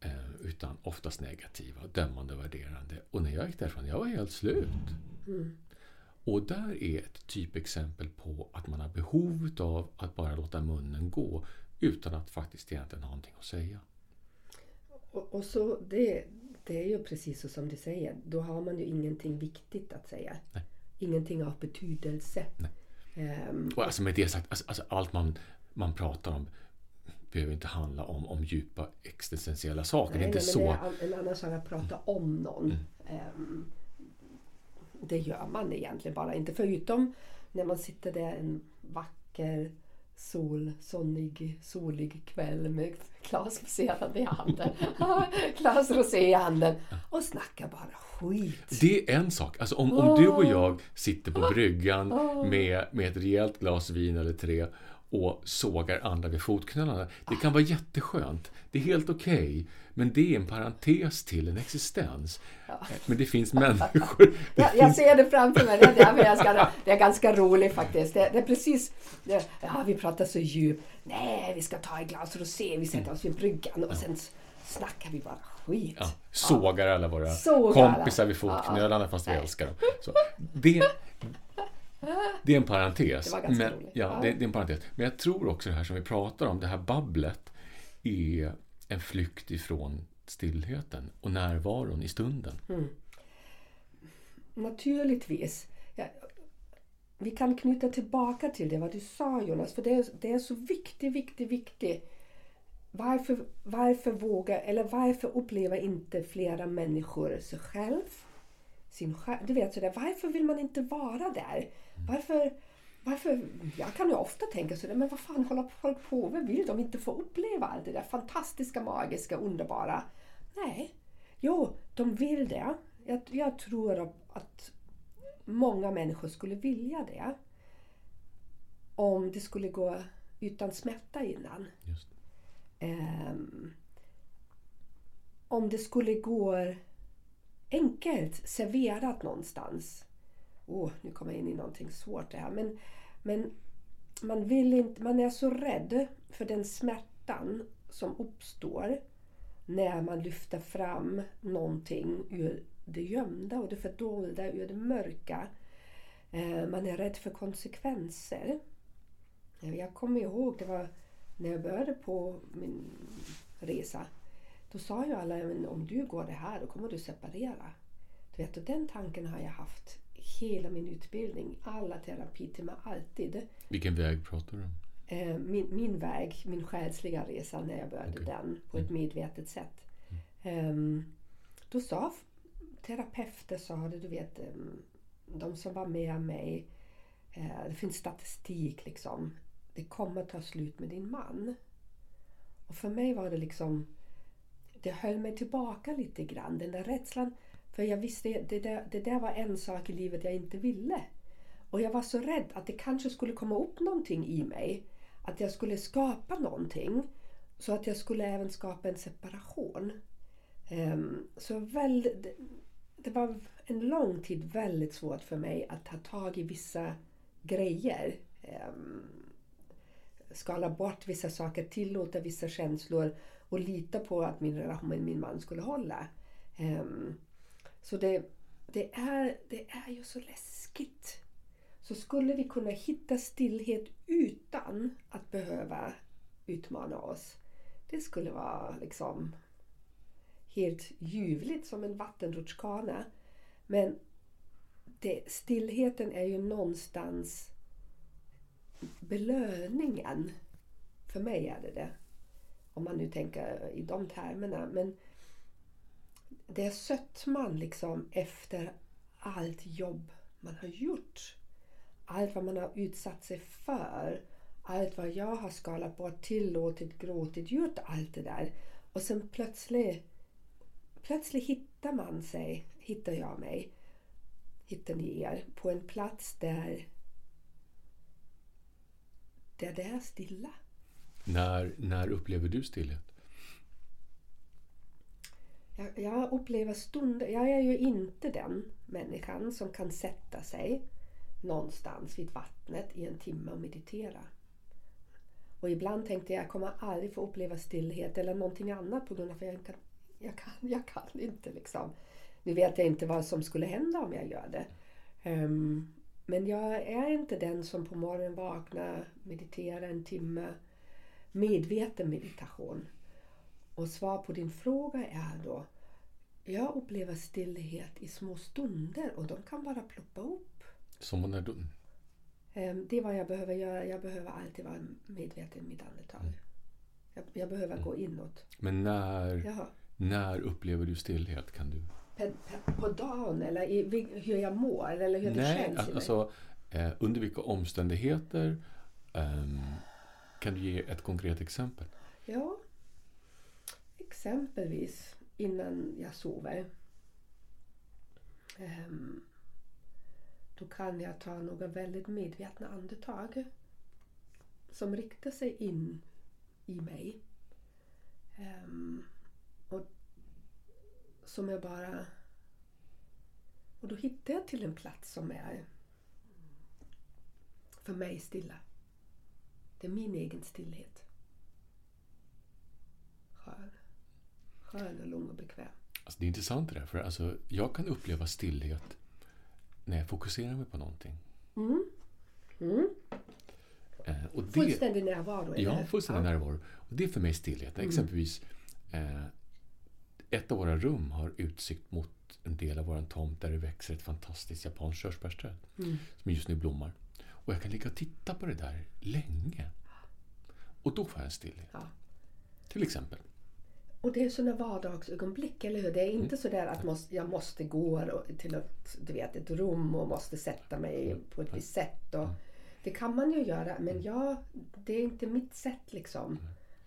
Speaker 3: Eh, utan oftast negativa, dömande och värderande. Och när jag gick därifrån, jag var helt slut.
Speaker 2: Mm.
Speaker 3: Och där är ett typexempel på att man har behov av att bara låta munnen gå utan att faktiskt egentligen ha någonting att säga.
Speaker 2: Och, och så det, det är ju precis så som du säger. Då har man ju ingenting viktigt att säga.
Speaker 3: Nej.
Speaker 2: Ingenting av betydelse.
Speaker 3: Um, och alltså med det sagt, alltså, alltså, allt man, man pratar om behöver inte handla om, om djupa existentiella saker.
Speaker 2: Nej,
Speaker 3: det är inte
Speaker 2: nej,
Speaker 3: så...
Speaker 2: En, en annan sak att prata om någon. Mm. Um, det gör man egentligen bara inte. Förutom när man sitter där en vacker sol, sonnig, solig kväll med glas roséhanden i handen. rosé i handen. Och snackar bara skit.
Speaker 3: Det är en sak. Alltså om, om du och jag sitter på bryggan med, med ett rejält glas vin eller tre och sågar andra vid fotknölarna. Det kan vara jätteskönt. Det är helt okej. Okay, men det är en parentes till en existens. Ja. Men det finns människor...
Speaker 2: Det jag, jag ser det framför mig. Det är, ganska, det är ganska roligt faktiskt. Det, det är precis... Det, ja, vi pratar så djupt. Nej, vi ska ta ett glas rosé. Vi sätter oss vid bryggan och sen snackar vi bara skit. Ja,
Speaker 3: sågar alla våra sågar kompisar vid fotknölarna fast vi älskar dem. Så, det, det är en parentes.
Speaker 2: Det men, ja,
Speaker 3: ja. Det, det, är en parentes. Men jag tror också det här som vi pratar om, det här babblet, är en flykt ifrån stillheten och närvaron i stunden. Mm.
Speaker 2: Naturligtvis. Ja, vi kan knyta tillbaka till det vad du sa Jonas, för det är, det är så viktigt, viktigt, viktigt. Varför, varför våga, eller varför upplever inte flera människor sig själv sin Du vet sådär, varför vill man inte vara där? Varför, varför, jag kan ju ofta tänka sådär, men vad fan håller folk på med? Vill de inte få uppleva allt det där fantastiska, magiska, underbara? Nej, jo, de vill det. Jag, jag tror att många människor skulle vilja det. Om det skulle gå utan smärta innan. Um, om det skulle gå enkelt serverat någonstans. Åh, oh, nu kommer jag in i någonting svårt det här. Men, men man, vill inte, man är så rädd för den smärtan som uppstår när man lyfter fram någonting ur det gömda och det fördolda, ur det mörka. Eh, man är rädd för konsekvenser. Eh, jag kommer ihåg, det var när jag började på min resa då sa ju alla, men om du går det här då kommer du separera. Du vet, och den tanken har jag haft hela min utbildning, alla terapitimmar, alltid.
Speaker 3: Vilken väg pratar du om?
Speaker 2: Eh, min, min väg, min själsliga resa när jag började okay. den på ett mm. medvetet sätt. Mm. Um, då sa terapeuter, sa det, du vet, um, de som var med mig, uh, det finns statistik liksom. Det kommer ta slut med din man. Och för mig var det liksom det höll mig tillbaka lite grann, den där rädslan. För jag visste det där, det där var en sak i livet jag inte ville. Och jag var så rädd att det kanske skulle komma upp någonting i mig. Att jag skulle skapa någonting. Så att jag skulle även skapa en separation. Um, så väl, det, det var en lång tid väldigt svårt för mig att ta tag i vissa grejer. Um, skala bort vissa saker, tillåta vissa känslor och lita på att min relation med min man skulle hålla. Um, så det, det, är, det är ju så läskigt. Så skulle vi kunna hitta stillhet utan att behöva utmana oss. Det skulle vara liksom helt ljuvligt som en vattenrutschkana. Men det, stillheten är ju någonstans belöningen. För mig är det det. Om man nu tänker i de termerna. Men det är sötman liksom efter allt jobb man har gjort. Allt vad man har utsatt sig för. Allt vad jag har skalat bort, tillåtit, gråtit, gjort allt det där. Och sen plötsligt, plötsligt hittar man sig, hittar jag mig, hittar ni er, på en plats där, där det är stilla.
Speaker 3: När, när upplever du stillhet?
Speaker 2: Jag, jag upplever stunder. Jag är ju inte den människan som kan sätta sig någonstans vid vattnet i en timme och meditera. Och ibland tänkte jag, jag kommer aldrig få uppleva stillhet eller någonting annat på grund av att jag inte jag kan, jag kan inte liksom. Nu vet jag inte vad som skulle hända om jag gör det. Um, men jag är inte den som på morgonen vaknar, mediterar en timme, medveten meditation. Och svar på din fråga är då, jag upplever stillhet i små stunder och de kan bara ploppa upp.
Speaker 3: Som när du?
Speaker 2: Ehm, det är vad jag behöver göra. Jag behöver alltid vara medveten i mitt andetag. Mm. Jag, jag, behöver mm. gå inåt.
Speaker 3: Men när, när upplever du stillhet? Kan du
Speaker 2: på, på dagen eller i, hur jag mår eller hur det
Speaker 3: Nej,
Speaker 2: känns i mig?
Speaker 3: alltså eh, under vilka omständigheter ehm, kan du ge ett konkret exempel?
Speaker 2: Ja, exempelvis innan jag sover. Ehm, då kan jag ta några väldigt medvetna andetag som riktar sig in i mig. Ehm, och som jag bara... Och då hittar jag till en plats som är för mig stilla. Det är min egen stillhet. Skön. Skön och lugn och bekväm.
Speaker 3: Alltså, det är intressant det där, för alltså, jag kan uppleva stillhet när jag fokuserar mig på någonting.
Speaker 2: Mm. Mm.
Speaker 3: Eh, och det,
Speaker 2: Fullständig närvaro. eller?
Speaker 3: Ja, fullständig närvaro. Och det är för mig stillhet.
Speaker 2: Mm.
Speaker 3: Exempelvis, eh, ett av våra rum har utsikt mot en del av vår tomt där det växer ett fantastiskt japanskt körsbärsträd
Speaker 2: Mm.
Speaker 3: som just nu blommar. Och jag kan ligga och titta på det där länge. Och då får jag en stillhet.
Speaker 2: Ja.
Speaker 3: Till exempel.
Speaker 2: Och det är sådana vardagsögonblick, eller hur? Det är inte så där att måste, jag måste gå till ett, du vet, ett rum och måste sätta mig på ett visst sätt. Och, det kan man ju göra, men jag, det är inte mitt sätt liksom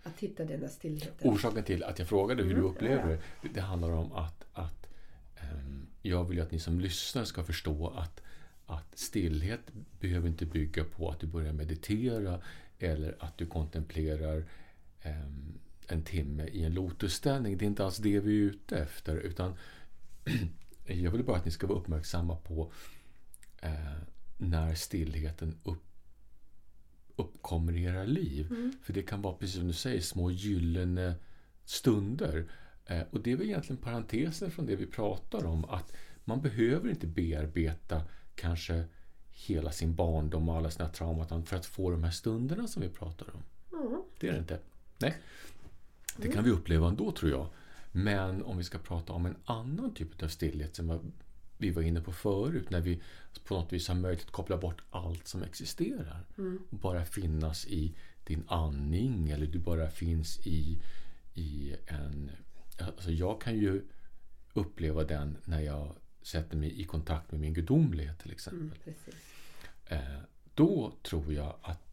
Speaker 2: att hitta den här stillheten.
Speaker 3: Orsaken till att jag frågade hur du
Speaker 2: Mm,
Speaker 3: upplever
Speaker 2: ja.
Speaker 3: det, det, handlar om att, att ehm, jag vill att ni som lyssnar ska förstå att, att stillhet behöver inte bygga på att du börjar meditera eller att du kontemplerar ehm, en timme i en lotusställning. Det är inte alls det vi är ute efter. Utan jag vill bara att ni ska vara uppmärksamma på eh, när stillheten upp, uppkommer i era liv. För det kan vara, precis som du säger, små gyllene stunder. Eh, och det är väl egentligen parentesen från det vi pratar om. Att man behöver inte bearbeta kanske hela sin barndom och alla sina trauman för att få de här stunderna som vi pratar om.
Speaker 2: Mm.
Speaker 3: Det är det inte. Nej. Det kan vi uppleva ändå tror jag. Men om vi ska prata om en annan typ av stillhet som vi var inne på förut. När vi på något vis har möjlighet att koppla bort allt som existerar. Och bara finnas i din andning eller du bara finns i, i en... Alltså jag kan ju uppleva den när jag sätter mig i kontakt med min gudomlighet till exempel.
Speaker 2: Mm.
Speaker 3: Eh, då tror jag att,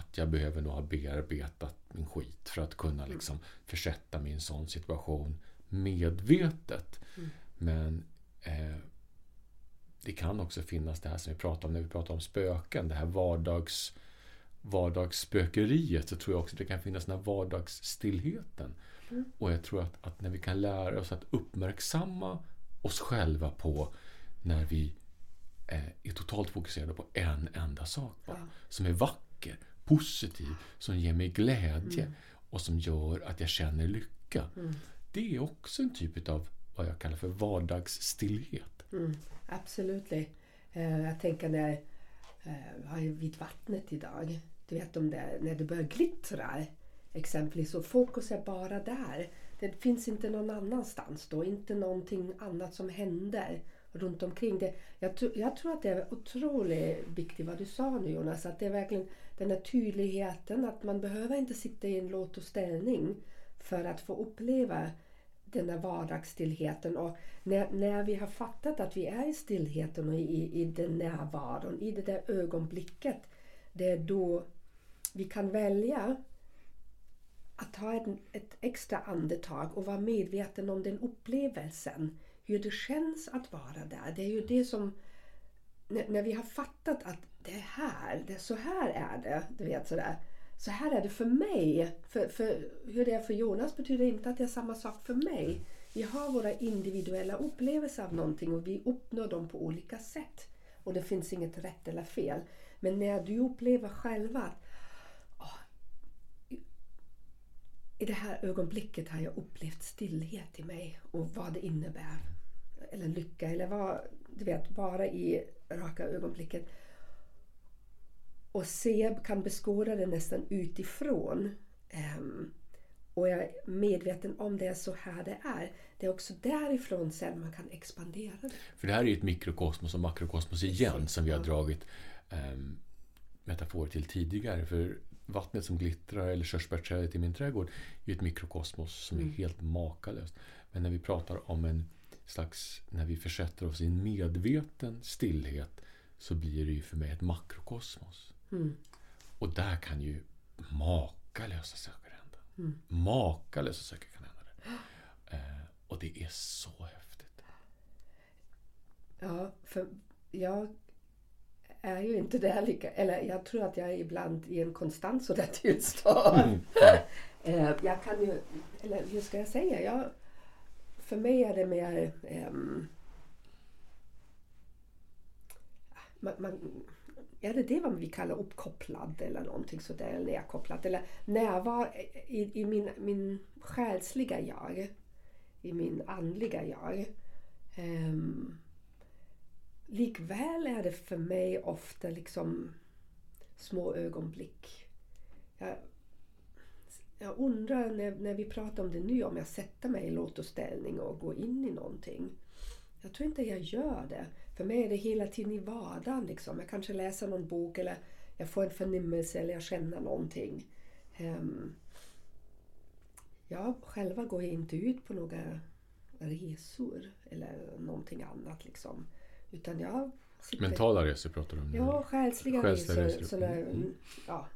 Speaker 3: att jag behöver nog ha bearbetat min skit för att kunna liksom försätta mig i en sån situation medvetet. Men eh, det kan också finnas det här som vi pratar om när vi pratar om spöken, det här vardags, vardagsspökeriet, så tror jag också att det kan finnas den här vardagsstillheten. Och jag tror att, att när vi kan lära oss att uppmärksamma oss själva på när vi eh, är totalt fokuserade på en enda sak bara.
Speaker 2: Ja.
Speaker 3: Som är vacker, positiv, som ger mig glädje och som gör att jag känner lycka. Det är också en typ av vad jag kallar för vardagsstillhet.
Speaker 2: Mm, absolut. Eh, jag tänker när eh, jag är vid vattnet idag. Du vet om det, när det börjar glittra exempelvis och fokus är bara där. Det finns inte någon annanstans då. Inte någonting annat som händer runt omkring. Det, jag, tro- jag tror att det är otroligt viktigt vad du sa nu Jonas. Att det är verkligen den här tydligheten att man behöver inte sitta i en lotusställning för att få uppleva den här vardagsstillheten. Och när, när vi har fattat att vi är i stillheten och i, i den närvaron, i det där ögonblicket, det är då vi kan välja att ta ett, ett extra andetag och vara medveten om den upplevelsen. Hur det känns att vara där. Det är ju det som... När, när vi har fattat att det är här, det är så här är det. Du vet sådär. Så här är det för mig. För, för hur det är för Jonas betyder inte att det är samma sak för mig. Vi har våra individuella upplevelser av någonting och vi uppnår dem på olika sätt. Och det finns inget rätt eller fel. Men när du upplever själva att "Åh, i det här ögonblicket har jag upplevt stillhet i mig och vad det innebär. Eller lycka eller vad, du vet, bara i raka ögonblicket. Och se, kan beskåda det nästan utifrån. Ehm, och jag är medveten om det är så här det är. Det är också därifrån sen man kan expandera det.
Speaker 3: För det här är ju ett mikrokosmos och makrokosmos igen
Speaker 2: Precis,
Speaker 3: som vi har dragit um, metaforer till tidigare. För vattnet som glittrar eller körsbärsträdet i min trädgård är ju ett mikrokosmos som är helt makalöst. Men när vi pratar om en slags, när vi försätter oss i en medveten stillhet så blir det ju för mig ett makrokosmos.
Speaker 2: Mm.
Speaker 3: Och där kan ju makalösa saker hända.
Speaker 2: Mm.
Speaker 3: Makalösa saker kan hända där. Eh, och det är så häftigt.
Speaker 2: Ja, för jag är ju inte där lika... Eller jag tror att jag är ibland i en konstant sådär tillstånd. Eh, jag kan ju... Eller hur ska jag säga? Jag, för mig är det mer... Um, man, man, är det det vad vi kallar uppkopplad eller någonting sådär? Eller nedkopplad? Eller närvaro i, i min, min själsliga jag. I min andliga jag. Um, likväl är det för mig ofta liksom små ögonblick. Jag, jag undrar när, när vi pratar om det nu om jag sätter mig i lotusställning och går in i någonting. Jag tror inte jag gör det. För mig är det hela tiden i vardagen. Liksom. Jag kanske läser någon bok eller jag får en förnimmelse eller jag känner någonting. Um, jag själva går inte ut på några resor eller någonting annat. Liksom. Utan jag sitter...
Speaker 3: Mentala resor pratar du om?
Speaker 2: Ja, själsliga,
Speaker 3: Själsliga
Speaker 2: resor.
Speaker 3: resor.
Speaker 2: Såna,
Speaker 3: Mm.
Speaker 2: ja,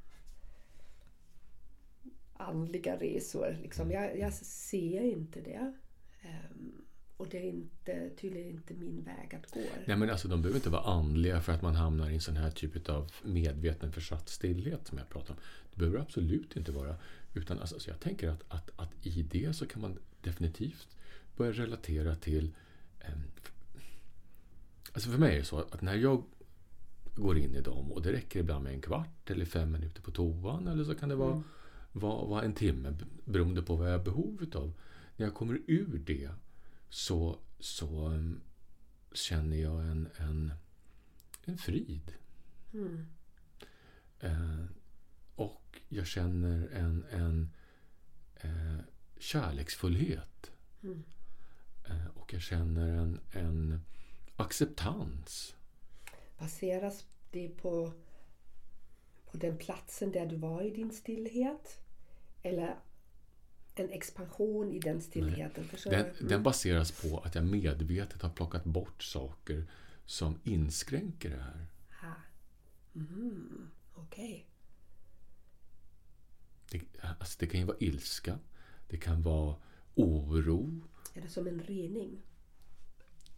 Speaker 2: andliga resor. Liksom. Jag, jag ser inte det. Ehm, och det är inte, tydligen inte min väg att gå.
Speaker 3: Nej, men alltså, de behöver inte vara andliga för att man hamnar i en sån här typ av medveten försatt stillhet som jag pratar om. Det behöver absolut inte vara. Utan alltså, så jag tänker att, att, att i det så kan man definitivt börja relatera till... Eh, alltså för mig är det så att när jag går in i dem och det räcker ibland med en kvart eller fem minuter på toan eller så kan det vara,
Speaker 2: Mm.
Speaker 3: Vara, vara en timme beroende på vad jag har behov utav. När jag kommer ur det så, så um, känner jag en, en, en frid.
Speaker 2: Mm.
Speaker 3: Eh, och jag känner en, en eh, kärleksfullhet.
Speaker 2: Mm.
Speaker 3: Eh, och jag känner en, en acceptans.
Speaker 2: Baseras det på, på den platsen där du var i din stillhet? Eller en expansion i den stillheten?
Speaker 3: Den, den baseras på att jag medvetet har plockat bort saker som inskränker det här.
Speaker 2: Ha. Mm. Okej.
Speaker 3: Det, alltså det kan ju vara ilska. Det kan vara oro.
Speaker 2: Är det som en rening?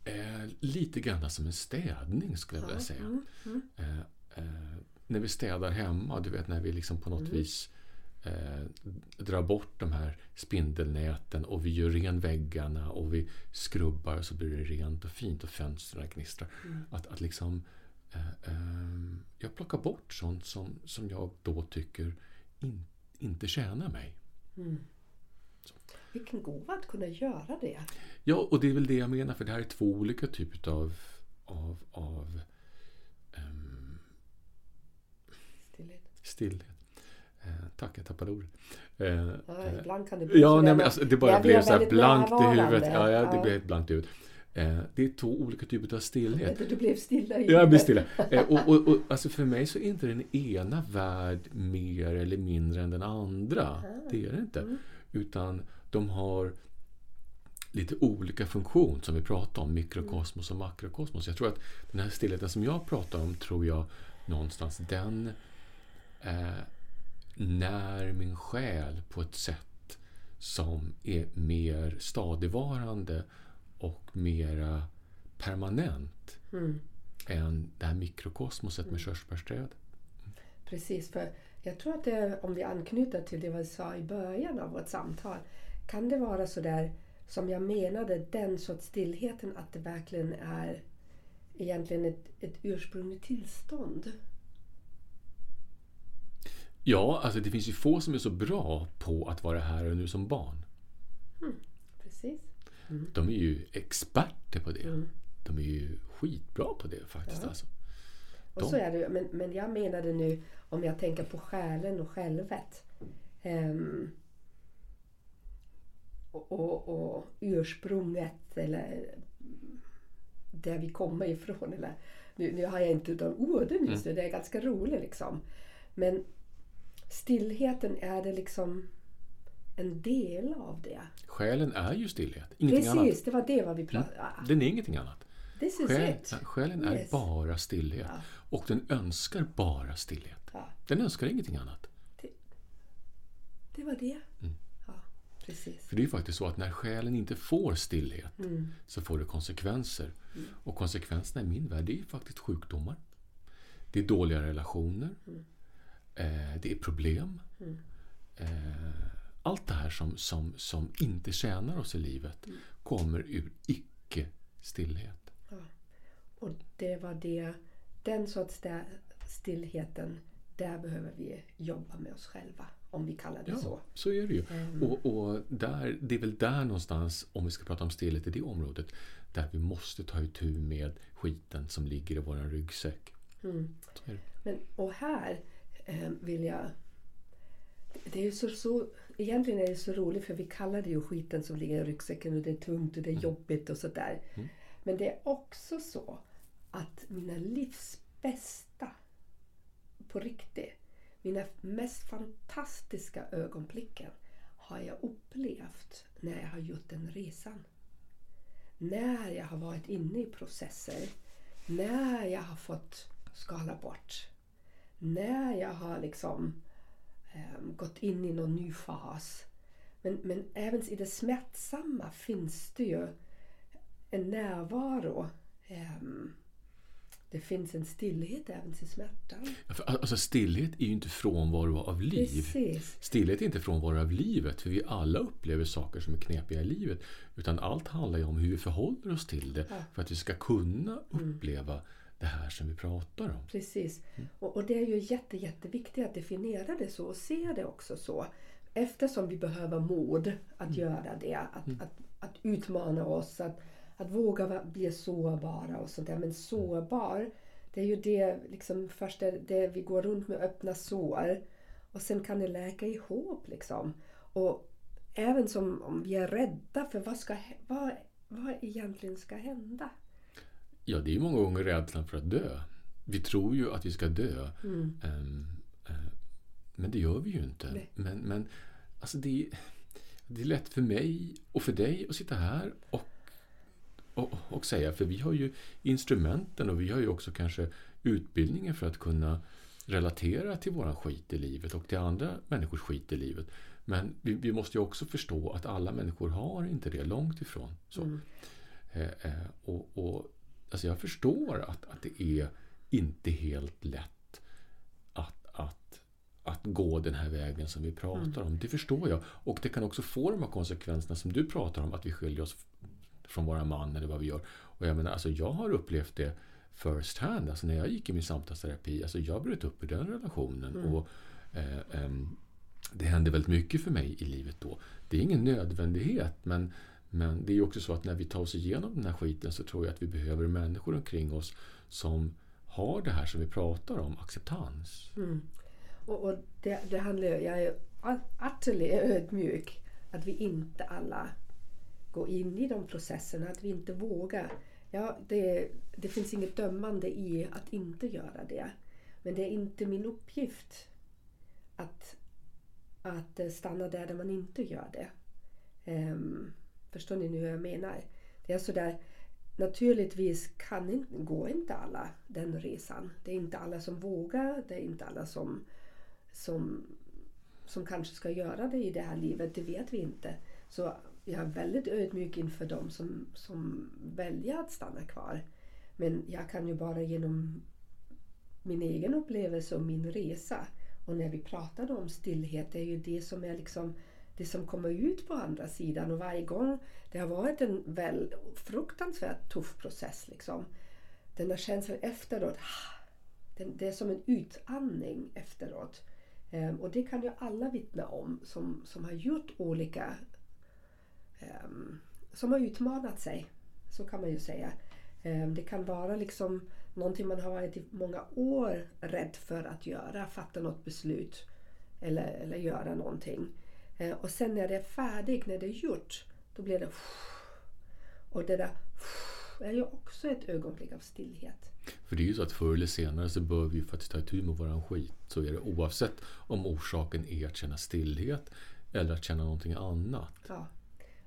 Speaker 3: Eh, lite grann som en städning skulle jag vilja säga.
Speaker 2: Mm. Mm.
Speaker 3: Eh, eh, när vi städar hemma, du vet när vi liksom på något
Speaker 2: Mm.
Speaker 3: vis eh, drar bort de här spindelnäten och vi gör ren väggarna och vi skrubbar så blir det rent och fint och fönstren knistrar.
Speaker 2: Mm.
Speaker 3: Att, att liksom eh, eh, jag plockar bort sånt som, som jag då tycker in, inte tjänar mig.
Speaker 2: Mm. Vilken gåva att kunna göra det.
Speaker 3: Ja, och det är väl det jag menar, för det här är två olika typer av, av, av ehm,
Speaker 2: Stillhet.
Speaker 3: stillhet. Tack, jag tappade ordet. Eh,
Speaker 2: Ja,
Speaker 3: eh,
Speaker 2: ibland kan det bli
Speaker 3: ja, nej, men alltså, det bara blev så här blankt i huvudet. Ja, ja, det
Speaker 2: Ja.
Speaker 3: blev helt blankt i huvudet. Eh, det är två olika typer av stillhet.
Speaker 2: Du blev stilla i
Speaker 3: Ja, jag blir stilla. Eh, och, och, och, alltså för mig så är inte den ena värd mer eller mindre än den andra. Det är det inte.
Speaker 2: Mm.
Speaker 3: Utan de har lite olika funktion som vi pratar om, mikrokosmos och makrokosmos. Jag tror att den här stillheten som jag pratar om, tror jag någonstans, den eh, när min själ på ett sätt som är mer stadigvarande och mera permanent
Speaker 2: Mm.
Speaker 3: än det här mikrokosmoset med körsbärsträd.
Speaker 2: Precis, för jag tror att det, om vi anknyter till det vi sa i början av vårt samtal, kan det vara så där som jag menade, den sorts stillheten, att det verkligen är egentligen ett, ett ursprungligt tillstånd.
Speaker 3: Ja, alltså det finns ju få som är så bra på att vara här och nu som barn.
Speaker 2: Precis.
Speaker 3: De är ju experter på det.
Speaker 2: Mm.
Speaker 3: De är ju skitbra på det faktiskt.
Speaker 2: Ja.
Speaker 3: Alltså.
Speaker 2: Och
Speaker 3: De-
Speaker 2: så är det men, men jag menade nu, om jag tänker på själen och självet. ehm, och, och, och ursprunget eller där vi kommer ifrån. Eller, nu, nu har jag inte utan orden just nu, det är ganska roligt liksom. Men stillheten är det liksom en del av det.
Speaker 3: Själen är ju stillhet, ingenting
Speaker 2: Precis,
Speaker 3: annat.
Speaker 2: det var det vad vi pratade om.
Speaker 3: Den är ingenting annat.
Speaker 2: This is
Speaker 3: Själ,
Speaker 2: it.
Speaker 3: själen är
Speaker 2: Yes.
Speaker 3: bara stillhet.
Speaker 2: Ja.
Speaker 3: Och den önskar bara stillhet.
Speaker 2: Ja,
Speaker 3: Den önskar ingenting annat.
Speaker 2: det var det.
Speaker 3: Mm.
Speaker 2: Ja, precis.
Speaker 3: För det är ju faktiskt så att när själen inte får stillhet
Speaker 2: Mm.
Speaker 3: så får det konsekvenser. Och konsekvenserna i min värld, det är faktiskt sjukdomar. Det är dåliga relationer. Eh, det är problem. Eh, allt det här som, som, som inte tjänar oss i livet kommer ur icke-stillhet.
Speaker 2: Ja. Och det var det, den sorts där stillheten, där behöver vi jobba med oss själva. Om vi kallar det
Speaker 3: Ja,
Speaker 2: så.
Speaker 3: så är det ju.
Speaker 2: Mm.
Speaker 3: Och, och där, det är väl där någonstans, om vi ska prata om stillhet i det området, där vi måste ta itu med skiten som ligger i vår ryggsäck.
Speaker 2: Mm. Men, och här eh, vill jag... Det är ju så, så, egentligen är det så roligt för vi kallar det ju skiten som ligger i ryggsäcken och det är tungt och det är jobbigt och sådär.
Speaker 3: Mm.
Speaker 2: Men det är också så att mina livs bästa, på riktigt, mina mest fantastiska ögonblicken har jag upplevt när jag har gjort den resan. När jag har varit inne i processer, när jag har fått skala bort, när jag har liksom ehm, gått in i någon ny fas. Men, men även i det smärtsamma finns det ju en närvaro. Ehm, det finns en stillhet även i smärtan.
Speaker 3: Alltså stillhet är ju inte frånvaro av liv.
Speaker 2: Precis.
Speaker 3: Stillhet är inte frånvaro av livet, för vi alla upplever saker som är knepiga i livet. Utan allt handlar ju om hur vi förhåller oss till det
Speaker 2: Ja.
Speaker 3: för att vi ska kunna uppleva det här som vi pratar om.
Speaker 2: Precis. Och, och det är ju jätte, jätteviktigt att definiera det så och se det också så. Eftersom vi behöver mod att göra det. Att, att, att utmana oss, att, att våga bli sårbara och sånt där. Men sårbar, det är ju det, liksom, först det, det vi går runt med öppna sår. Och sen kan det läka ihop liksom. Och även som om vi är rädda för vad, ska, vad, vad egentligen ska hända.
Speaker 3: Ja, det är många gånger rädslan för att dö. Vi tror ju att vi ska dö.
Speaker 2: Mm.
Speaker 3: Ehm, eh, men det gör vi ju inte.
Speaker 2: Nej.
Speaker 3: Men, men alltså det, är- det är lätt för mig och för dig att sitta här och, och, och säga, för vi har ju instrumenten och vi har ju också kanske utbildningen för att kunna relatera till våran skit i livet och till andra människors skit i livet. Men vi, vi måste ju också förstå att alla människor har inte det, långt ifrån. Så.
Speaker 2: Mm.
Speaker 3: Eh, eh, och, och, alltså jag förstår att, att det är inte helt lätt att, att, att gå den här vägen som vi pratar om. Det förstår jag. Och det kan också få de här konsekvenserna som du pratar om, att vi skiljer oss från våra man eller vad vi gör. Och jag menar, alltså jag har upplevt det first hand. Alltså när jag gick i min samtalsterapi, alltså jag bröt upp i den relationen. Och eh, ehm, Det hände väldigt mycket för mig i livet då. Det är ingen nödvändighet, men, men det är ju också så att när vi tar oss igenom den här skiten så tror jag att vi behöver människor omkring oss som har det här som vi pratar om, acceptans.
Speaker 2: Mm. Och, och det, det handlar ju, jag är utterly ödmjuk att vi inte alla går in i de processerna, att vi inte vågar. Ja, det, det finns inget dömande i att inte göra det. Men det är inte min uppgift att, att stanna där, där man inte gör det. Um, förstår ni nu hur jag menar? Det är sådär, naturligtvis kan inte, går inte alla den resan. Det är inte alla som vågar, det är inte alla som, som, som kanske ska göra det i det här livet, det vet vi inte. Så jag är väldigt ödmjuk inför dem som, som väljer att stanna kvar. Men jag kan ju bara genom min egen upplevelse och min resa och när vi pratade om stillhet, det är ju det som är liksom det som kommer ut på andra sidan och varje gång det har varit en väl fruktansvärt tuff process liksom. Den där känslan efteråt, det är som en utandning efteråt. Ehm, och det kan ju alla vittna om som, som har gjort olika ehm, som har utmanat sig. Så kan man ju säga. Ehm, det kan vara liksom någonting man har varit i många år rädd för att göra, fatta något beslut eller, eller göra någonting. Eh, och sen när det är färdigt, när det är gjort, då blir det och det där är ju också ett ögonblick av stillhet.
Speaker 3: För det är ju så att förr eller senare så bör vi faktiskt ta itu med våran skit. Så är det oavsett om orsaken är att känna stillhet eller att känna någonting annat.
Speaker 2: Ja.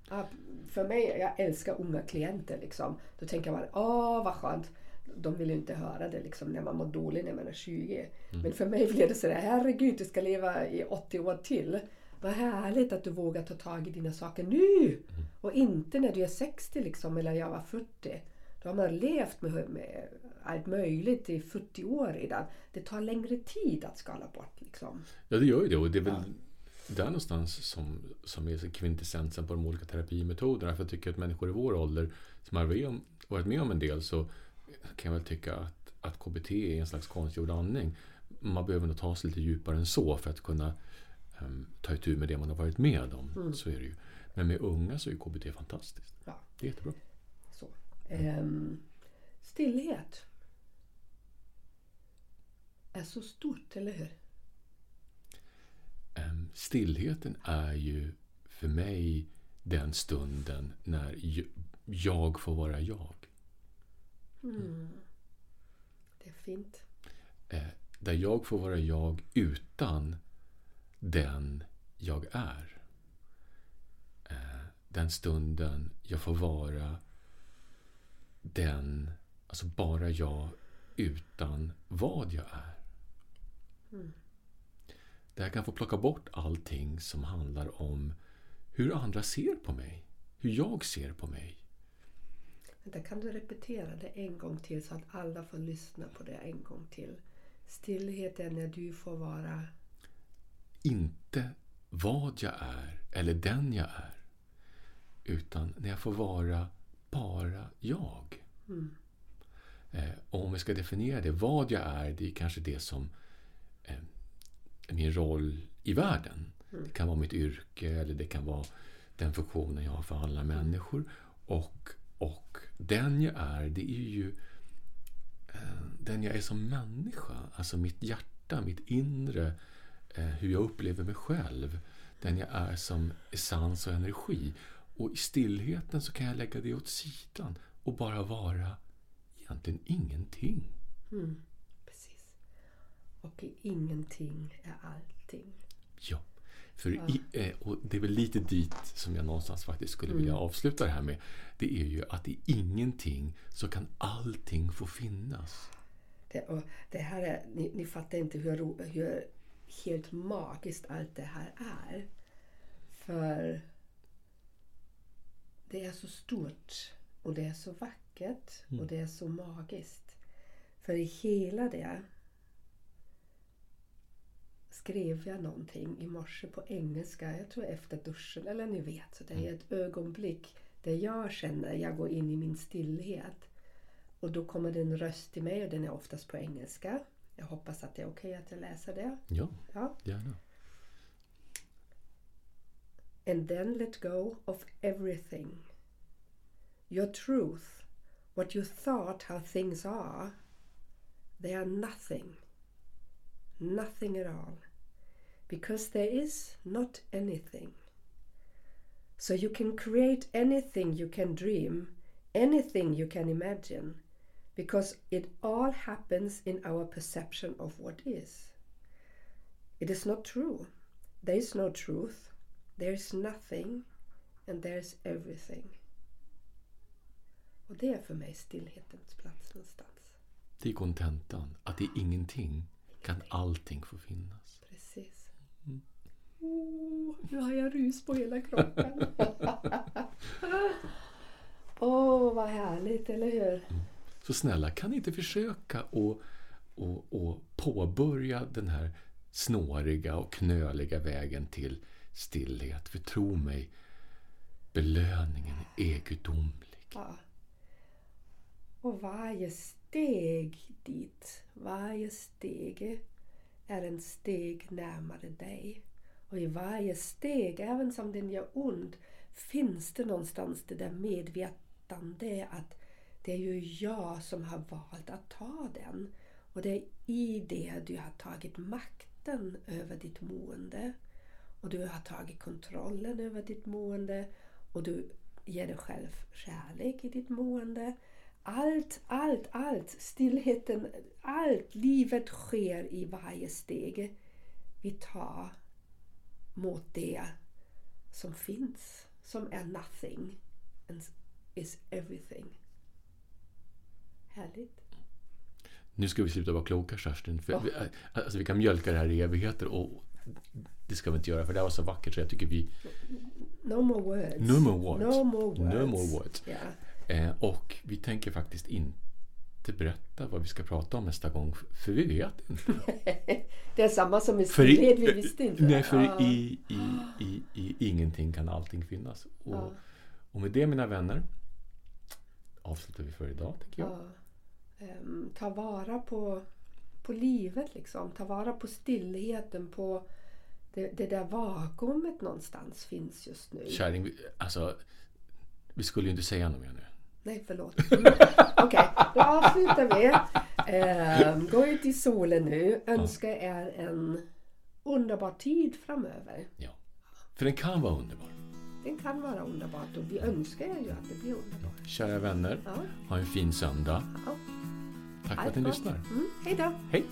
Speaker 2: Ja, för mig, jag älskar unga klienter. Liksom. Då tänker man, åh vad skönt. De vill ju inte höra det liksom, när man mår dåligt när man är 20. Men för mig blir det sådär, herregud du ska leva i 80 år till. Vad härligt att du vågar ta tag i dina saker nu! Och inte när du är 60 liksom, eller jag var 40. Då har man levt med, med allt möjligt i 40 år redan. Det tar längre tid att skala bort. Liksom.
Speaker 3: Ja, det gör ju det. Och det är väl där någonstans som, som är kvintessensen på de olika terapimetoderna. För jag tycker att människor i vår ålder som har varit med om en del så kan jag väl tycka att, att KBT är en slags konstgjord andning. Man behöver nog ta sig lite djupare än så för att kunna um, ta itu med det man har varit med om. Så är det ju. Men med unga så är KBT fantastiskt.
Speaker 2: Ja.
Speaker 3: Det är jättebra.
Speaker 2: Så. Ehm, stillhet är så stort, eller hur?
Speaker 3: Ehm, Stillheten är ju för mig den stunden när jag får vara jag.
Speaker 2: Det är fint.
Speaker 3: Eh, Där jag får vara jag utan den jag är. Eh, Den stunden jag får vara den, alltså bara jag utan vad jag är. Där jag kan få plocka bort allting som handlar om hur andra ser på mig. Hur jag ser på mig.
Speaker 2: Vänta, kan du repetera det en gång till så att alla får lyssna på det en gång till? Stillhet är när du får vara...
Speaker 3: inte vad jag är eller den jag är. Utan när jag får vara bara jag. Eh, och om vi ska definiera det, vad jag är, det är kanske det som eh, är min roll i världen. Det kan vara mitt yrke eller det kan vara den funktionen jag har för alla människor. Och, och den jag är, det är ju eh, den jag är som människa. Alltså mitt hjärta, mitt inre, hur jag upplever mig själv. Den jag är som essens och energi. Och i stillheten så kan jag lägga det åt sidan och bara vara egentligen ingenting.
Speaker 2: Precis. Och ingenting är allting.
Speaker 3: Ja. För i, eh, och det är väl lite dit som jag någonstans faktiskt skulle vilja avsluta det här med. Det är ju att i ingenting så kan allting få finnas.
Speaker 2: Det, och det här är, ni, ni fattar inte hur, hur helt magiskt allt det här är. För det är så stort och det är så vackert och det är så magiskt. För i hela det skrev jag någonting i morse på engelska, jag tror efter duschen, eller ni vet, så det är ett ögonblick där jag känner, jag går in i min stillhet. Och då kommer det en röst till mig och den är oftast på engelska. Jag hoppas att det är okej att jag läser det.
Speaker 3: Ja,
Speaker 2: Ja.
Speaker 3: gärna.
Speaker 2: And then let go of everything. Your truth, what you thought how things are, they are nothing. Nothing at all. Because there is not anything. So you can create anything you can dream, anything you can imagine, because it all happens in our perception of what is. It is not true. There is no truth. There is nothing and there is everything. Och det är för mig stillhetens plats någonstans.
Speaker 3: Det är kontentan. Att i ingenting kan allting få finnas.
Speaker 2: Precis. Oh, nu har jag rus på hela kroppen. Åh, oh, vad härligt, eller hur?
Speaker 3: Så snälla, kan ni inte försöka att och, och påbörja den här snåriga och knöliga vägen till stillhet? För tro mig, belöningen är gudomlig.
Speaker 2: Ja. Och varje steg dit, varje steg är en steg närmare dig. Och i varje steg, även som den gör ont, finns det någonstans det där medvetande att det är ju jag som har valt att ta den. Och det är i det du har tagit makten över ditt mående. Och du har tagit kontrollen över ditt mående. Och du ger dig själv kärlek i ditt mående. Allt, allt, allt, stillheten, allt, livet sker i varje steg vi tar mot det som finns, som är nothing and is everything. Härligt.
Speaker 3: Nu ska vi sluta vara kloka, Kerstin. För
Speaker 2: Ja.
Speaker 3: vi, alltså, vi kan mjölka det här i evigheter och det ska vi inte göra för det här var så vackert så jag tycker vi...
Speaker 2: No more words.
Speaker 3: No more words.
Speaker 2: No more words.
Speaker 3: No more words.
Speaker 2: Ja.
Speaker 3: Eh, och vi tänker faktiskt inte berätta vad vi ska prata om nästa gång för vi vet inte.
Speaker 2: Det är samma som i stillhet, vi visste inte.
Speaker 3: Nej, för
Speaker 2: Ja.
Speaker 3: i, i, i, i ingenting kan allting finnas. Och,
Speaker 2: Ja.
Speaker 3: och med det mina vänner avslutar vi för idag, tycker jag.
Speaker 2: Ja. Ehm, ta vara på, på livet liksom. Ta vara på stillheten, på det, det där vakuumet någonstans finns just nu.
Speaker 3: Kärring, alltså, vi skulle ju inte säga något mer nu.
Speaker 2: Nej, förlåt. Okej, då avslutar vi. Ehm, gå ut i solen nu. Önskar er en underbar tid framöver.
Speaker 3: Ja. För den kan vara underbar.
Speaker 2: Den kan vara underbart och vi önskar er ju att det blir underbart.
Speaker 3: Kära vänner,
Speaker 2: Ja,
Speaker 3: ha en fin söndag.
Speaker 2: ja.
Speaker 3: Tack för att ni lyssnar.
Speaker 2: Mm, hej då!
Speaker 3: Hej!